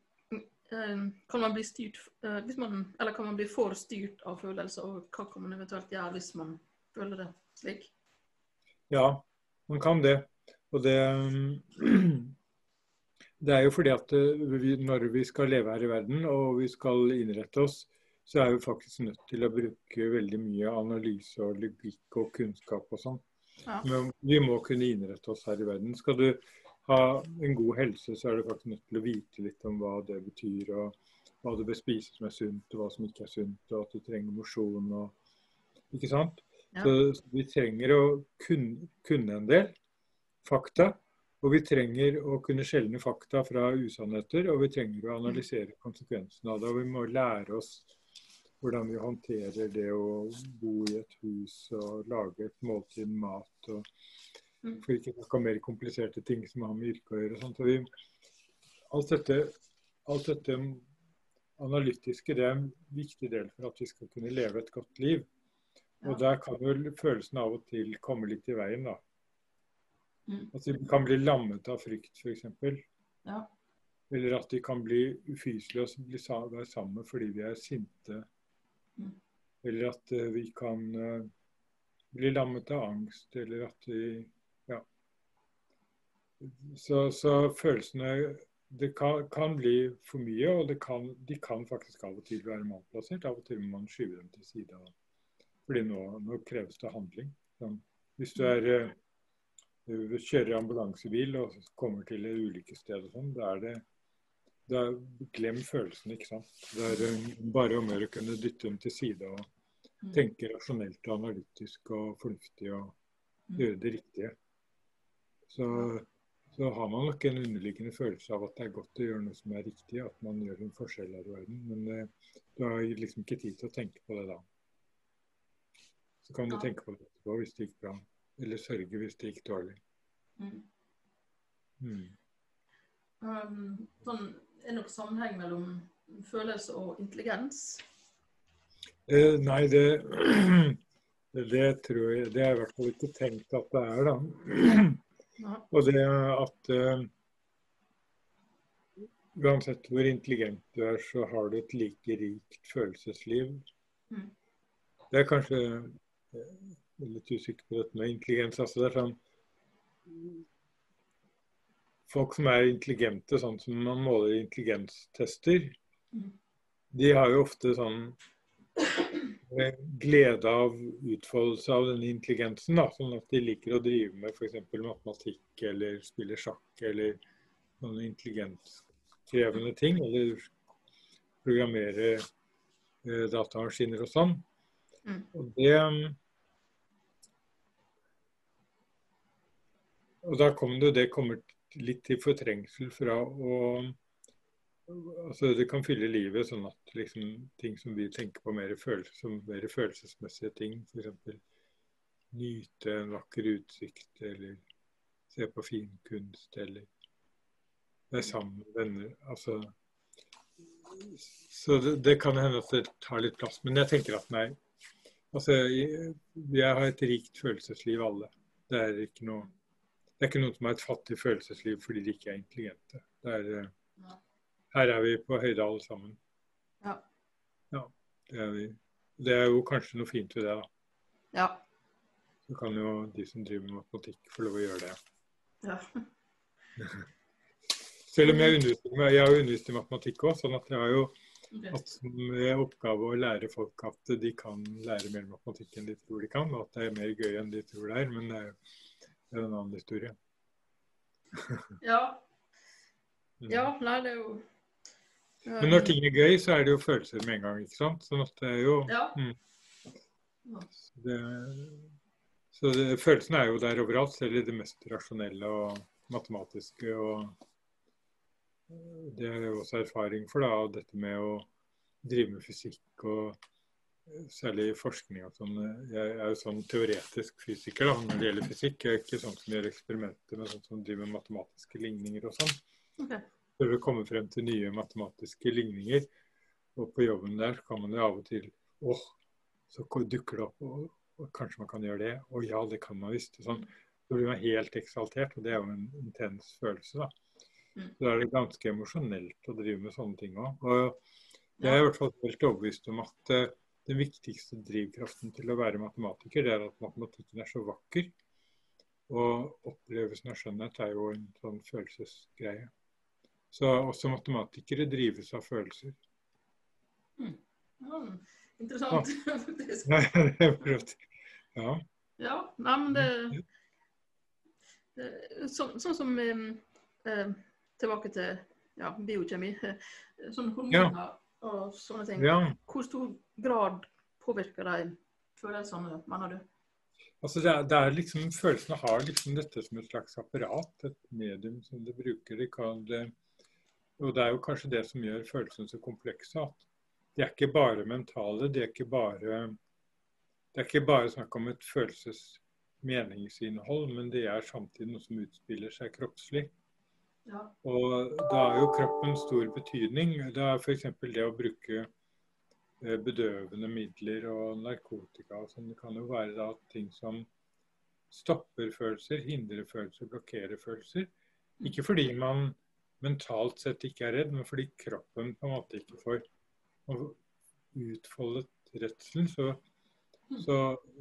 kan man bli styrt eh, man, Eller kan man bli for styrt av følelser, og hva kan man eventuelt gjøre hvis man føler det slik? Ja, man kan det. Og det Det er jo fordi at eh, vi, når vi skal leve her i verden og vi skal innrette oss, så er vi faktisk nødt til å bruke veldig mye analyse og logikk og kunnskap og sånn. Ja. Men vi må kunne innrette oss her i verden. Skal du ha en god helse, så er du faktisk nødt til å vite litt om hva det betyr, og hva du bør spise som er sunt, og hva som ikke er sunt, og at du trenger mosjon. Ikke sant? Ja. Så vi trenger å kunne, kunne, en del fakta. Og vi trenger å kunne skjelne fakta fra usannheter, og vi trenger å analysere konsekvensene av det. Og vi må lære oss hvordan vi håndterer det å bo i et hus og lage et måltid mat. og. For ikke å snakke om mer kompliserte ting som har med yrke å gjøre. Sånn. Så vi, alt, dette, alt dette analytiske det er en viktig del for at vi skal kunne leve et godt liv. Og der kan jo følelsen av og til komme litt i veien, da. Mm. At vi kan bli lammet av frykt, f.eks. Ja. Eller at de kan bli ufyselige og bli være sammen fordi vi er sinte. Mm. Eller at uh, vi kan uh, bli lammet av angst, eller at vi så, så følelsene Det kan, kan, bli for mye, og kan, de kan faktisk av og til være malplassert. Av og til må man skyve dem til side. Fordi nå, nå kreves det handling. Sånn. Hvis du er uh, kjører ambulansebil og kommer til et ulykkessted og sånn, da er det da Glem følelsene, ikke sant. Det er um, bare om å kunne dytte dem til side og mm. tenke rasjonelt og analytisk og fornuftig og mm. gjøre det riktige. Så så har man nok en underliggende følelse av at det er godt å gjøre noe som er riktig, at man gjør en forskjell her i verden. Men eh, du har liksom ikke tid til å tenke på det da. Så kan du ja. tenke på det etterpå hvis det gikk bra. Eller sørge hvis det gikk dårlig. Mm. Mm. Um, sånn, er det noen sammenheng mellom følelse og intelligens? Eh, nei, det, det tror jeg Det er i hvert fall ikke tenkt at det er, da. Og det at uh, uansett hvor intelligent du er, så har du et like rikt følelsesliv. Mm. Det er kanskje jeg er litt usikker på dette med intelligens. altså det er sånn Folk som er intelligente, sånn som man måler intelligenstester, mm. de har jo ofte sånn eh, glede av utfoldelse av denne intelligensen. Da, sånn at de liker å drive med f.eks. matematikk eller spille sjakk eller noen intelligenskrevende ting. Eller programmere eh, datamaskiner og sånn. Mm. Og det Og da kommer det, det kommer litt til fortrengsel fra å altså Det kan fylle livet sånn at liksom, ting som vi tenker på mer, følelse, som mer følelsesmessige ting, f.eks. nyte en vakker utsikt, eller se på fin kunst, eller være sammen med venner. Altså, så det, det, kan hende at det tar litt plass. Men jeg tenker at nei. Altså, jeg, jeg har et rikt følelsesliv, alle. Det er ikke noe det er ikke noen som har et fattig følelsesliv fordi de ikke er intelligente. Det Er, Ja. Her er vi på høyde alle sammen. Ja. Ja, det er vi. Det er jo kanskje noe fint ved det, da. Ja. Så kan jo de som driver med matematikk få lov å gjøre det. ja. Selv om jeg, underviser, jeg har undervist i matematikk òg, sånn at jeg har jo hatt som oppgave å lære folk at de kan lære mer matematikk enn de tror de kan, og at det er mer gøy enn de tror det er. Men det er jo det en annen historie. Ja. Ja. Nei, det er jo Men når ting er gøy, så er det jo følelser med en gang. ikke sant? Sånn at det er jo Ja. Mm. det, Så det, følelsene er jo der overalt, selv i det mest rasjonelle og matematiske. og Det er jo også erfaring for, da, og dette med å drive med fysikk og særlig forskning og sånn. Jeg er jo sånn teoretisk fysiker da, når det gjelder fysikk. Jeg er ikke sånn som gjør eksperimenter, men sånn som driver med matematiske ligninger og sånn. Ok. Prøver å komme frem til nye matematiske ligninger. Og på jobben der kan man jo av og til åh, så dukker det opp, og, og kanskje man kan gjøre det. Å ja, det kan man visst. Sånn. Så blir man helt eksaltert, og det er jo en intens følelse, da. Mm. Så er det ganske emosjonelt å drive med sånne ting òg. Og jeg er i hvert fall helt overbevist om at uh, den viktigste drivkraften til å være matematiker, det er at matematikken er så vakker. Og opplevelsen av skjønnhet er jo en sånn følelsesgreie. Så også matematikere drives av følelser. Ja, interessant, er. Ja. Ja, nei, men det, det så, Sånn som eh, eh, Tilbake til ja, biokjemi. Eh, sånn hormoner og sånne ting. ja. Hvor stor grad påvirker de følelsene, mener du? Altså det er, det er liksom, Følelsene har liksom dette som et slags apparat, et medium som det bruker. Det kan det, og det er jo kanskje det som gjør følelsene så komplekse. at De er ikke bare mentale. De er ikke bare, det er ikke bare snakk om et følelsesmeningsinnhold, men det er samtidig noe som utspiller seg kroppslig. Ja. Og da er jo kroppen stor betydning. Det er f.eks. det å bruke eh, bedøvende midler og narkotika og sånn. Det kan jo være da ting som stopper følelser, hindrer følelser, blokkerer følelser. Ikke fordi man mentalt sett ikke er redd, men fordi kroppen på en måte ikke får utfoldet redselen. Så, så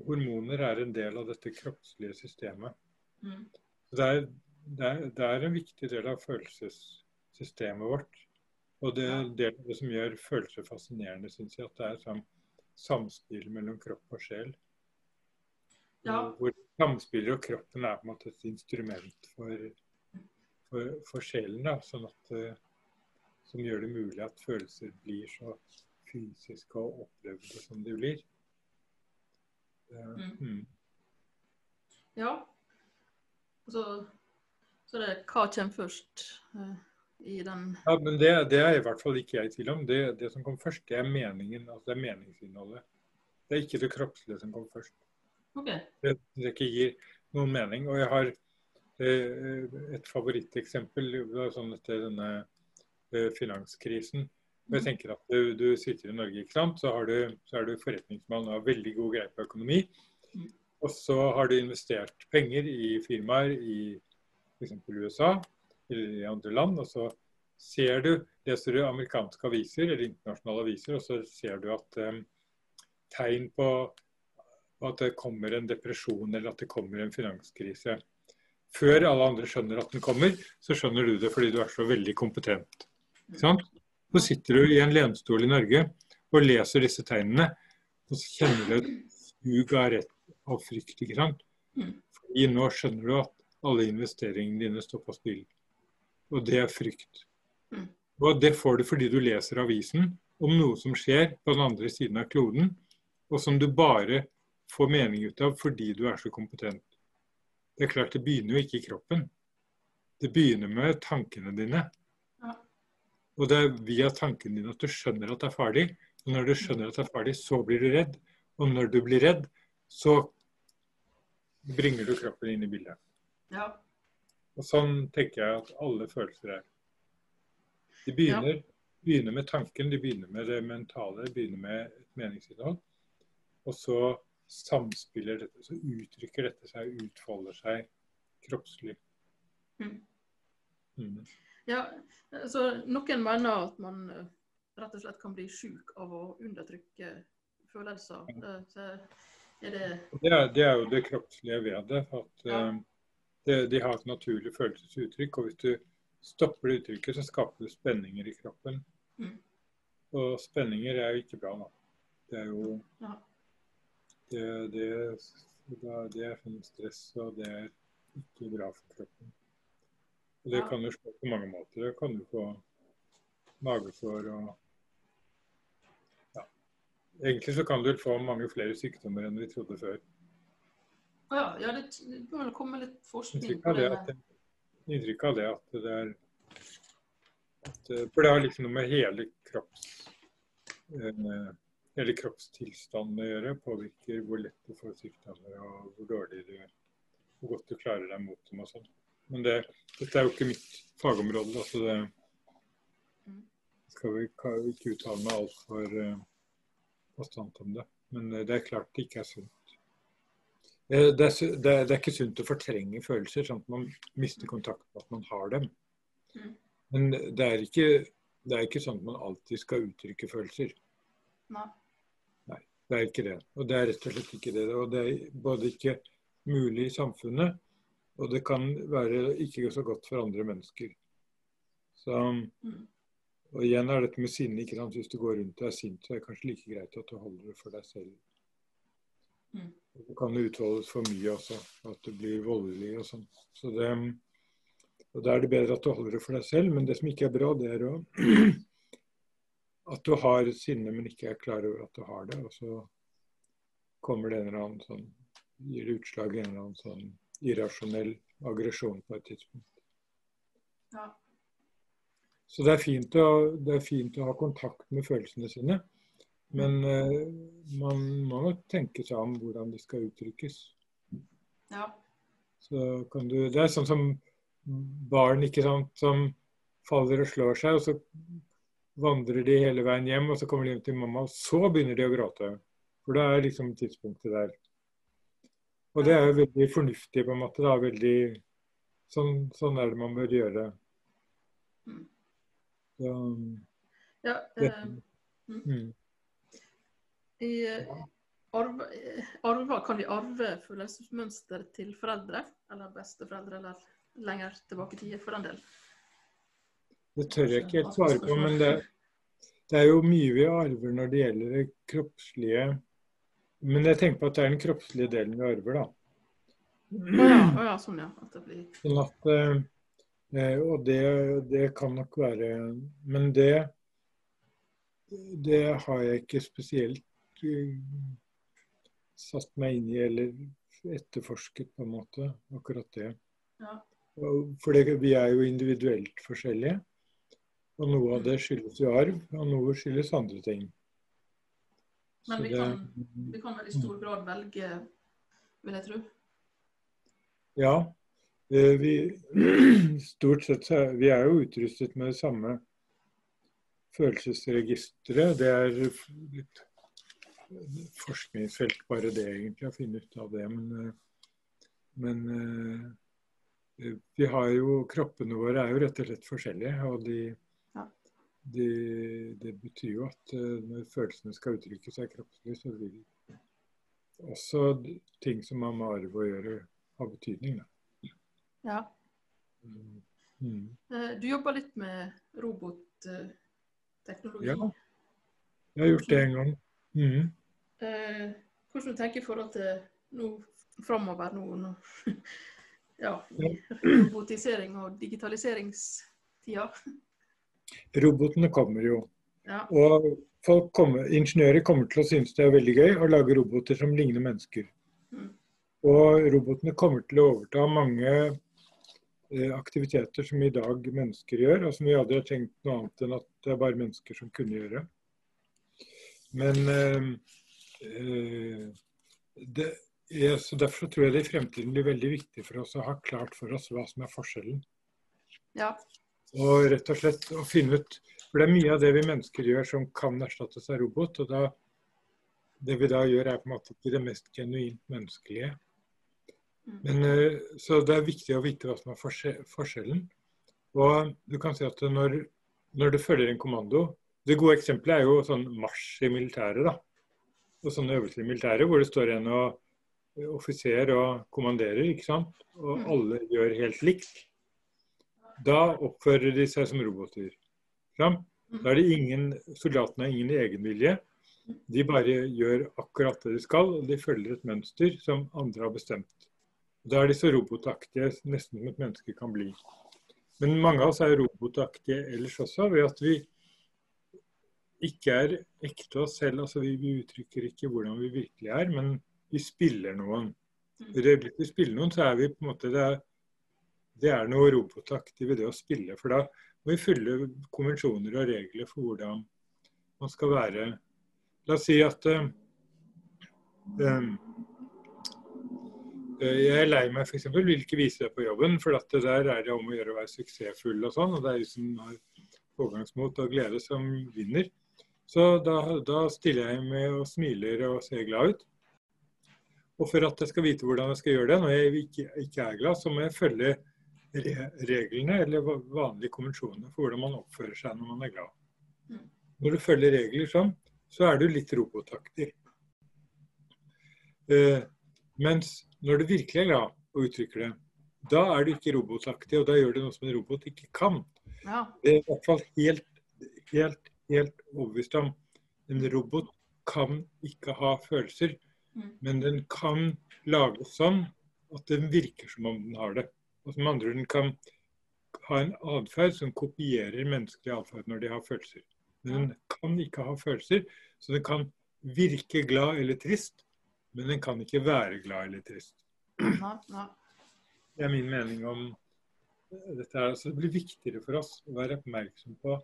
hormoner er en del av dette kroppslige systemet. Mm. Det er, det, er, det er en viktig del av følelsessystemet vårt. Og det er det, det som gjør følelser fascinerende, syns jeg, at det er sånn samspill mellom kropp og sjel. Ja. Hvor samspillet og kroppen er på en måte et instrument for, for, for sjelen. Da, sånn at, eh, som gjør det mulig at følelser blir så fysiske og opplevde som de blir. Mm. mm. Ja. Så, så det hva kommer først uh, i den Ja, men det, det er i hvert fall ikke jeg i tvil om. Det, det som kom først, det er meningen. Altså det er meningsinnholdet. Det er ikke det kroppslige som kom først. OK. Det, det ikke gir noen mening. Og jeg har et favoritteksempel. Var sånn etter denne eh, finanskrisen. Jeg tenker at du, du sitter i Norge, ikke sant? Så, har du, så er du forretningsmann og har veldig god greie på økonomi. Mm. Og så har du investert penger i firmaer i f.eks. USA eller i andre land. Og så ser du, leser du amerikanske aviser eller internasjonale aviser, og så ser du at um, tegn på at det kommer en depresjon eller at det kommer en finanskrise. Før alle andre skjønner at den kommer, så skjønner du det fordi du er så veldig kompetent. Sant? Så sitter du i en lenestol i Norge og leser disse tegnene. Og så kjenner du et sug av rett av frykt. ikke sant? Mm. Fordi nå skjønner du at alle investeringene dine står på spill. Og det er frykt. Mm. Og det får du fordi du leser avisen om noe som skjer på den andre siden av kloden, og som du bare får mening ut av fordi du er så kompetent. Det er klart det begynner jo ikke i kroppen. Det begynner med tankene dine. Ja. Og det er via tankene dine at du skjønner at det er farlig. Og når du skjønner at det er farlig, så blir du redd. Og når du blir redd, så bringer du kroppen inn i bildet. Ja. Og sånn tenker jeg at alle følelser er. De begynner, begynner med tanken, de begynner med det mentale, de begynner med et meningsinnhold. Og så samspiller dette, så uttrykker dette seg, utfolder seg kroppslig. Mm. Mm. ja. Så noen mener at man eh, rett og slett kan bli sjuk av å undertrykke følelser. Eh, Så er det Det, er, det er jo det kroppslige ved det. At Ja. eh, det, de har et naturlig følelsesuttrykk. Og hvis du stopper det uttrykket, så skaper du spenninger i kroppen. Mm. Og spenninger er jo ikke bra. Da. Det er jo Ja. Det, det, det er sånn stress, og det er ikke bra for kroppen. Og det kan jo slå på mange måter. Det kan du få magesår og ja. Egentlig så kan du få mange flere sykdommer enn vi trodde før. Ja, ja, det det bør vel komme litt forskning på det det. inntrykk av det at det er at, eh, For det har liksom noe med hele kropps eh, hele kroppstilstanden å gjøre. Påvirker hvor lett du får sykdommer og hvor dårlig du hvor godt du klarer deg mot dem og sånn. Men det, dette er jo ikke mitt fagområde, altså det Mm. skal vi ikke uttale meg altfor uh, bastant om det. Men eh, det er klart det ikke er sunt. Eh, Det er, det, er, det er ikke sunt å fortrenge følelser, sånn at man mister kontakt med at man har dem. Mm. Men det er, ikke, det er ikke sånn at man alltid skal uttrykke følelser. Nei. Det er ikke det. Og det er rett og slett ikke det. Og det er både ikke mulig i samfunnet, og det kan være ikke så godt for andre mennesker. Så, og igjen er dette med sinne. ikke sant? Hvis du går rundt og er sint, så er det kanskje like greit at du holder det for deg selv. Mm. Det kan utholdes for mye også, at du blir voldelig og sånn. Så det, og Da er det bedre at du holder det for deg selv, men det som ikke er bra, det er å at du har sinne, men ikke er klar over at du har det. Og så kommer det en eller annen sånn Gir utslag i en eller annen sånn irrasjonell aggresjon på et tidspunkt. Ja. Så det er, fint å, det er fint å ha kontakt med følelsene sine. Men uh, man må nok tenke seg om hvordan de skal uttrykkes. ja. Så kan du, det er sånn som barn ikke sant, som faller og slår seg, og så vandrer de hele veien hjem, og så kommer de hjem til mamma, og så begynner de å gråte. For da er liksom tidspunktet der. Og det er jo veldig fornuftig på en måte. da, veldig, sånn, sånn er det man bør gjøre. Mm. Ja det, eh, mm. i, eh, arve, kan vi arve følelsesmønster til foreldre? Eller besteforeldre, eller lenger tilbake i tid, for den del? Det tør jeg ikke helt svare på, men det, det er jo mye vi arver når det gjelder det kroppslige. Men jeg tenker på at det er den kroppslige delen vi arver, da. Ja, ja, sånn ja. At det blir Sånn at, eh, eh, og det, det kan nok være Men det, det har jeg ikke spesielt eh, satt meg inn i eller etterforsket, på en måte. Akkurat det. Ja. For det, vi er jo individuelt forskjellige. Og noe av det skyldes jo arv, og noe skyldes andre ting. Men vi kan, vi kan vel i stor grad velge, vil jeg tro. Ja. eh, Vi, stort sett vi er jo utrustet med det samme følelsesregisteret. Det er litt forskningsfelt bare det, egentlig, å finne ut av det. Men, eh, men eh, vi har jo Kroppene våre er jo rett og slett forskjellige. Og de, Ja. de, det betyr jo at eh, når følelsene skal uttrykke seg kroppslig, så vil også ting som har med arv å gjøre, ha betydning. Da. Ja. Mm. Mm. Eh, Du jobber litt med robotteknologi. Ja. Jeg har gjort det en gang. Mm. eh, hvordan du tenker i forhold til nå framover nå, nå ja, robotisering og digitaliseringstida? Robotene kommer jo. Ja. Og folk kommer, ingeniører kommer til å synes det er veldig gøy å lage roboter som ligner mennesker. Mm. Og robotene kommer til å overta mange eh, aktiviteter som i dag mennesker gjør, og som vi aldri har tenkt noe annet enn at det er bare mennesker som kunne gjøre. Men eh, eh, det, ja, så Derfor tror jeg det i fremtiden blir veldig viktig for oss å ha klart for oss hva som er forskjellen. ja. Og rett og slett å finne ut For det er mye av det vi mennesker gjør som kan erstattes av robot. Og da, det vi da gjør, er på en måte ikke det mest genuint menneskelige. Mm. Men, eh, så det er viktig å vite hva som er forskjellen. Og du kan si at når, når du følger en kommando Det gode eksempelet er jo sånn marsj i militæret. da. Og sånne øvelser i militæret hvor det står en og offiser og kommanderer, ikke sant. Og Mm. alle gjør helt likt. Da oppfører de seg som roboter. Da er det ingen, soldatene har ingen egenvilje. De bare gjør akkurat det de skal, og de følger et mønster som andre har bestemt. Da er de så robotaktige nesten som et menneske kan bli. Men mange av oss er robotaktige ellers også, ved at vi ikke er ekte oss selv. altså Vi, vi uttrykker ikke hvordan vi virkelig er, men vi spiller noen. I det øyeblikket vi spiller noen, så er vi på en måte det er, det er noe robotaktig ved det å spille. For da må vi fylle konvensjoner og regler for hvordan man skal være. La oss si at eh, eh, jeg er lei meg f.eks. ikke vise det på jobben, for at det der er det om å gjøre å være suksessfull og sånn. Og det er de som har pågangsmot og glede som vinner. Så da, da stiller jeg med og smiler og ser glad ut. Og for at jeg skal vite hvordan jeg skal gjøre det når jeg ikke, ikke er glad, så må jeg følge reglene eller vanlige konvensjonene for hvordan man oppfører seg når man er glad. Mm. Når du følger regler sånn, så er du litt robotaktig. Eh, mens når du virkelig er glad og uttrykker det, da er du ikke robotaktig, og da gjør du noe som en robot ikke kan. Ja. Det er i hvert fall helt, helt, helt overbevist om. En robot kan ikke ha følelser, Mm. men den kan lages sånn at den virker som om den har det. Og som andre ord, den kan ha en atferd som kopierer menneskelig atferd når de har følelser. Men den kan ikke ha følelser, så den kan virke glad eller trist, men den kan ikke være glad eller trist. Det er min mening om dette. her. Så det blir viktigere for oss å være oppmerksom på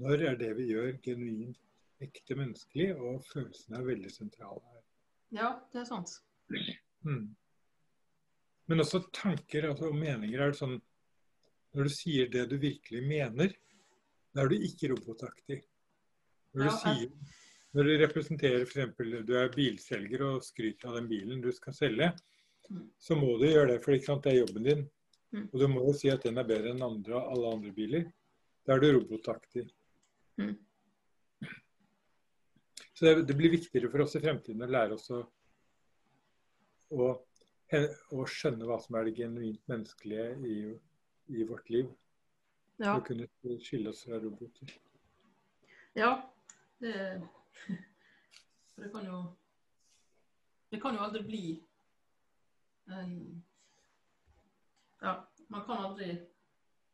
når er det vi gjør genuint ekte menneskelig, og følelsene er veldig sentrale her. Ja, det er sant. Mm. Men også tanker altså, og meninger. er det sånn Når du sier det du virkelig mener, da er du ikke robotaktig. Når du, sier, når du representerer f.eks. du er bilselger og skryter av den bilen du skal selge, så må du gjøre det, for det er jobben din. Mm. Og du må jo si at den er bedre enn andre, alle andre biler. Da er du robotaktig. Mm. Så det, det blir viktigere for oss i fremtiden å lære oss å, å, å skjønne hva som er det genuint menneskelige i, i vårt liv. Ja. Å kunne skille oss fra roboter. ja. Det, for det kan jo Det kan jo aldri bli en Ja, man kan aldri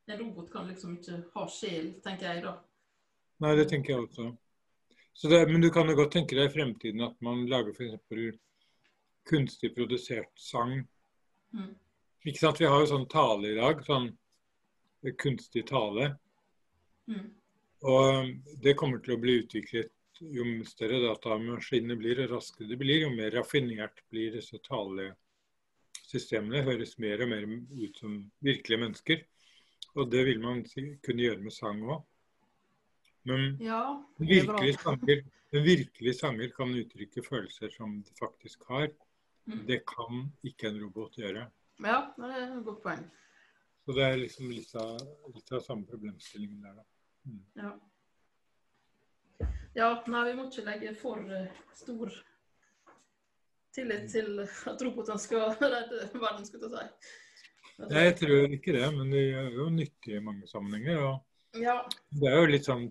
En robot kan liksom ikke ha sjel, tenker jeg da. Nei, det tenker jeg også. Så det, men du kan jo godt tenke deg i fremtiden at man lager f.eks. kunstig produsert sang. Mm. Ikke sant? Vi har jo sånn tale i dag. Sånn kunstig tale. Mm. Og det kommer til å bli utviklet jo større datamaskinene blir, og raskere det blir, jo mer raffinert blir disse talesystemene. Høres mer og mer ut som virkelige mennesker. Og det vil man kunne gjøre med sang òg. Men Ja, virkelig sanger, virkelig sanger kan uttrykke følelser som de faktisk har. Mm. Det kan ikke en robot gjøre. Ja, det er et godt poeng. Så det er liksom litt av, litt av samme problemstillingen der, da. Ja. ja, nei, vi må ikke legge for eh, stor tillit til at robotene skal redde verden, skulle jeg si. Jeg tror ikke det, men de er jo nyttige i mange sammenhenger. og Ja. Det er jo litt sånn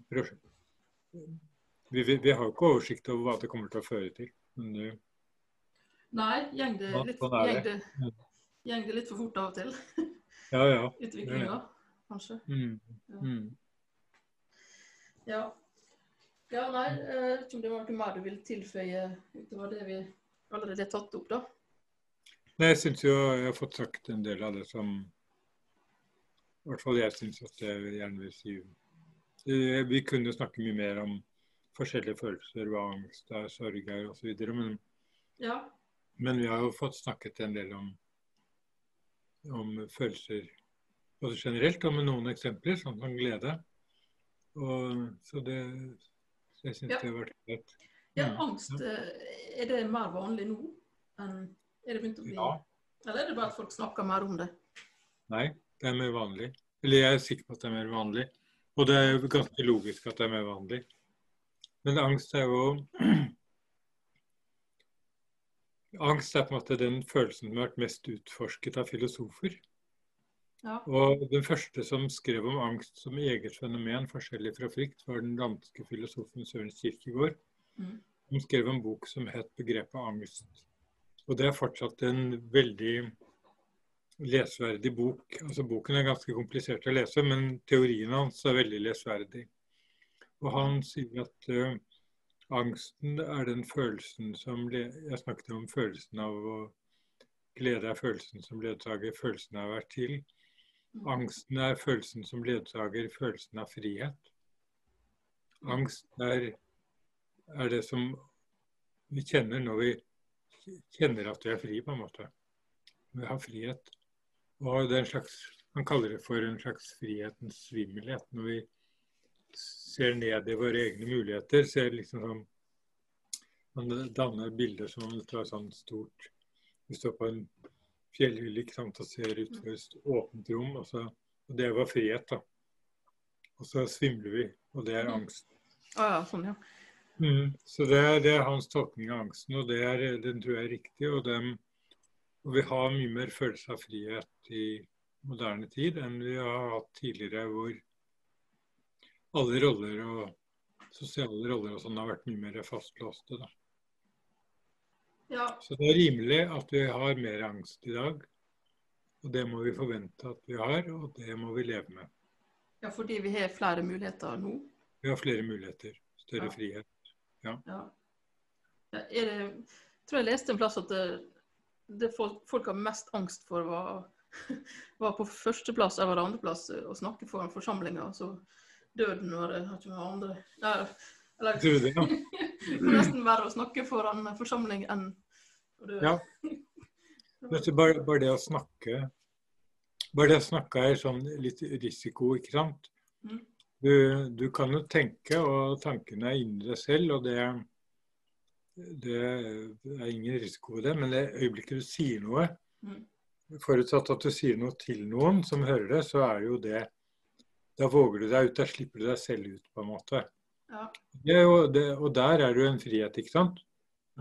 vi, vi, vi har jo ikke oversikt over hva det kommer til å føre til. Men det, Nei, gjeng det litt, sånn gjeng det. gjeng det litt for fort av og til. ja, ja. Utviklinga, kanskje. Mm, mm. Ja. Ja, nei, jeg vet ikke om det var noe mer du ville tilføye utover det vi allerede har tatt opp, da? Nei, jeg syns jo jeg har fått sagt en del av det som I hvert fall jeg syns at jeg gjerne vil si. Eh, Vi kunne snakke mye mer om forskjellige følelser, hva angst er, sorg er osv. Men, Ja. Men vi har jo fått snakket en del om, om følelser både generelt og med noen eksempler, sånn som glede. Og, så det jeg syns Ja. det har vært greit. ja, Mm, angst, eh, er det mer vanlig nå Er det begynt å bli Ja. Eller er det bare at folk snakker mer om det? Nei, det er mer vanlig. Eller jeg er sikker på at det er mer vanlig. Og det er ganske logisk at det er mer vanlig. Men angst er jo Angst er på en måte den følelsen som har vært mest utforsket av filosofer. Ja. Og den første som skrev om angst som eget fenomen, forskjellig fra frykt, var den danske filosofen Søren Kierkegaard. Mm. Som skrev en bok som het 'Begrepet angst'. Og det er fortsatt en veldig lesverdig bok. Altså Boken er ganske komplisert å lese, men teorien hans er veldig lesverdig. Og han sier at eh, angsten er den følelsen som Jeg snakket om følelsen av å Glede er følelsen som ledsager følelsen av å være til. Mm. Angsten er følelsen som ledsager følelsen av frihet. Angst er, er det som vi kjenner når vi kjenner at vi er fri, på en måte. Vi har frihet. Og det er en slags, Man kaller det for en slags frihetens svimmelhet. Når vi ser ned i våre egne muligheter, ser liksom som Man danner bilder som fra sånn stort Vi står på en fjellhylle og ser utover et åpent rom, og, så, og det var frihet, da. Og så svimler vi, og det er Mm. angst. Å ja, sånn, ja. Mm, så det er, det er hans tolkning av angsten, og det er, den tror jeg er riktig. Og, dem, og vi har mye mer følelse av frihet i moderne tid enn vi har hatt tidligere, hvor alle roller og sosiale roller og sånn har vært mye mer fastlåste. Da. ja. Så det er rimelig at vi har mer angst i dag. Og det må vi forvente at vi har, og det må vi leve med. Ja, fordi vi har flere muligheter nå. Vi har flere muligheter, større Ja. frihet. Ja. Ja, det, jeg tror jeg leste en plass at det, det folk, folk har mest angst for, var, var på førsteplass eller andreplass å snakke foran forsamlinger. Så døden var det har ikke andre ja, Eller Tror du det? Ja. det er nesten verre å snakke foran en forsamling enn å dø. Ja. Bare, bare det å snakke Bare det å snakke er sånn litt risiko, ikke sant? Mm. Du, du kan jo tenke, og tankene er inni deg selv, og det, det er ingen risiko ved det. Men det øyeblikket du sier noe, Mm. forutsatt at du sier noe til noen som hører det, så er jo det Da våger du deg ut, da slipper du deg selv ut, på en måte. Ja. Jo, det, og der er det jo en frihet, ikke sant?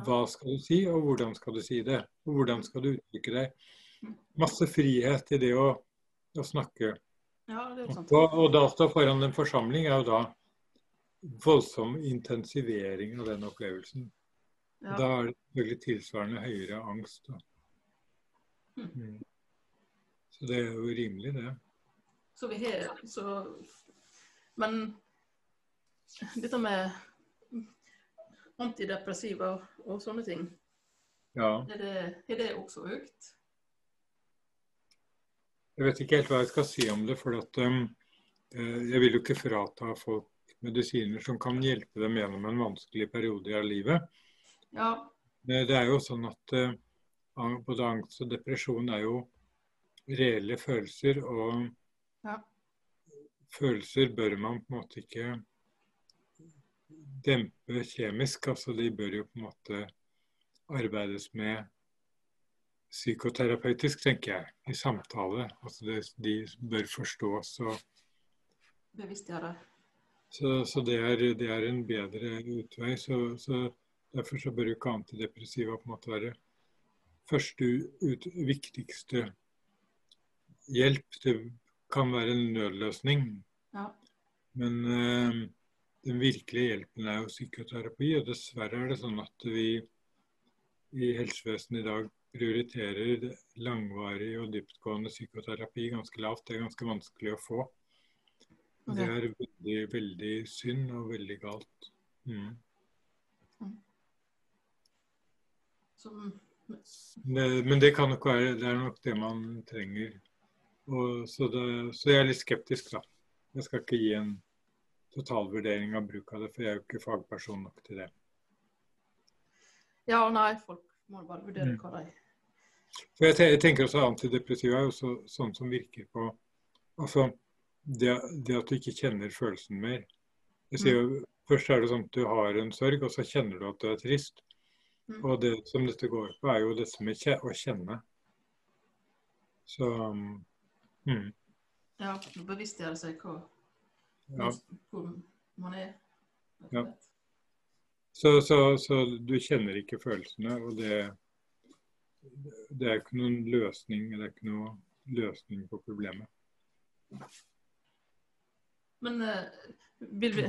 Hva skal du si, og hvordan skal du si det? Og hvordan skal du uttrykke deg? Mm. Masse frihet i det å, å snakke. ja, det er sant. Og, og da stå foran en forsamling er jo da voldsom intensivering av den opplevelsen. Ja. Da er det selvfølgelig tilsvarende høyere angst. Mm. Mm. Så det er jo rimelig, det. Så vi har så Men dette med antidepressiva og sånne ting, Ja. er det, er det også økt? Jeg vet ikke helt hva jeg skal si om det. For at, um, eh, jeg vil jo ikke frata folk medisiner som kan hjelpe dem gjennom en vanskelig periode av livet. Ja. Men Det er jo sånn at uh, både angst og depresjon er jo reelle følelser. Og Ja. følelser bør man på en måte ikke dempe kjemisk. Altså de bør jo på en måte arbeides med psykoterapeutisk, tenker jeg, i samtale. Altså det, de bør forstås. og Bevisstgjøre. Så, så det, er, det er en bedre utvei. Så, så Derfor så bør jo ikke antidepressiva på en måte være første ut, viktigste hjelp. Det kan være en nødløsning. Ja. Men, eh, den virkelige hjelpen er jo psykoterapi. Og dessverre er det sånn at vi i helsevesenet i dag prioriterer langvarig og dyptgående psykoterapi ganske lavt. Det er ganske vanskelig å få. Det er veldig, veldig synd og veldig galt. Mm. Som, Det, men det kan nok være det er nok det man trenger. Og, så, det, så jeg er litt skeptisk, da. Jeg skal ikke gi en totalvurdering av bruk av det, for jeg er jo ikke fagperson nok til det. ja og nei, folk må bare vurdere Mm. hva de For jeg, tenker også Antidepressiva er jo så, sånn som virker på altså det, det at du ikke kjenner følelsen mer. Jeg sier jo, Først er det sånn at du har en sorg, og så kjenner du at du er trist. Mm. Og det som dette går på, er jo dette med å kjenne. Så mm, Ja, bevisstgjøre seg hva, ja. hvor man er. Ja. Så, så, så du kjenner ikke følelsene, og det, det er ikke noen løsning. Det er ikke noe løsning på problemet. Men eh, vil vi,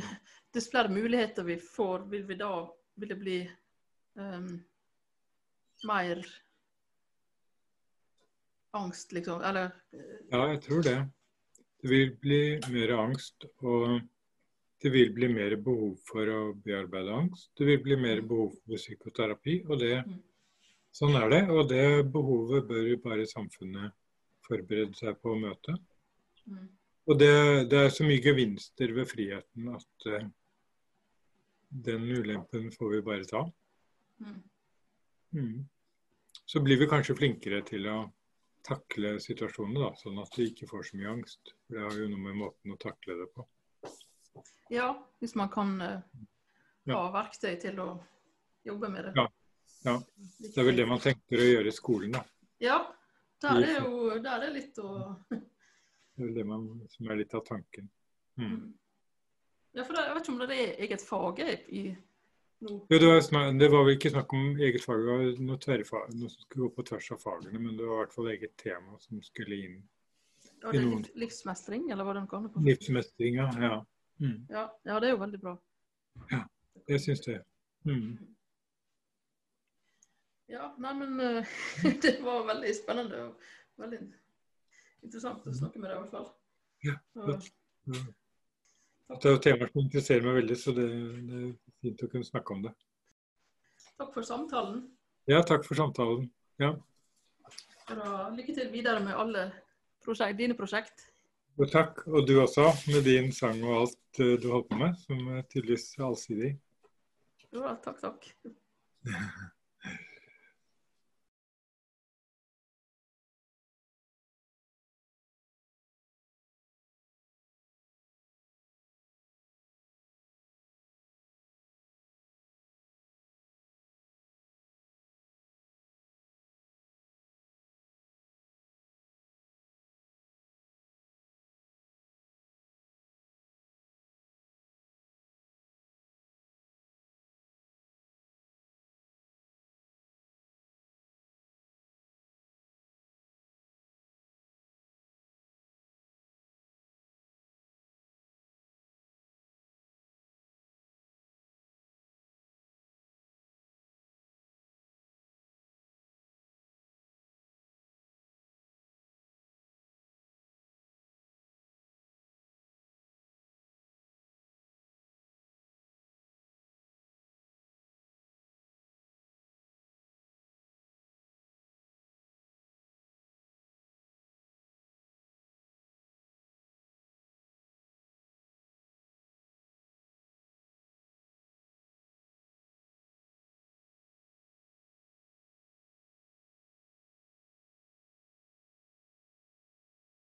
dess flere muligheter vi får, vil vi da vil det bli um, mer angst, liksom? Eller eh, Ja, jeg tror det. Det vil bli mer angst, og det vil bli mer behov for å bearbeide angst. Det vil bli mer behov for psykoterapi, og det, Mm. sånn er det. Og det behovet bør bare samfunnet forberede seg på å møte. mm, Og det, det er så mye gevinster ved friheten at uh, den ulempen får vi bare ta. mm. Mm. Så blir vi kanskje flinkere til å takle situasjonene, da, sånn at de ikke får så mye angst. For det har jo noe med måten å takle det på. Ja, hvis man kan Ja. ha verktøy til å jobbe med det. Ja, ja. Det er vel det man tenker å gjøre i skolen, da. Ja, der er jo der er litt å Det er vel det man, som er litt av tanken. Mm. Ja, for det, jeg vet ikke om det er eget fag i Jo, det, var det var vel ikke snakk om eget fag, det var noe, tverrfag, noe som skulle gå på tvers av fagene, men det var i hvert fall eget tema som skulle inn. Var det liv, livsmestring, eller hva den kaller på? Livsmestring, ja. ja. Mm. Ja, ja, det er jo veldig bra. Jeg syns det. Mm. Ja, nei, men eh, det var veldig spennende og veldig interessant å snakke med deg i hvert fall. Ja, godt. Det er jo temaer som interesserer meg veldig, så det, det er fint å kunne snakke om det. takk for samtalen. Ja, takk for samtalen. Ja. Bra. lykke til videre med alle prosjekt, dine prosjekt. Og takk, og du også, med din sang og alt eh, du holder på med, som er tydeligvis allsidig. Jo, takk, takk.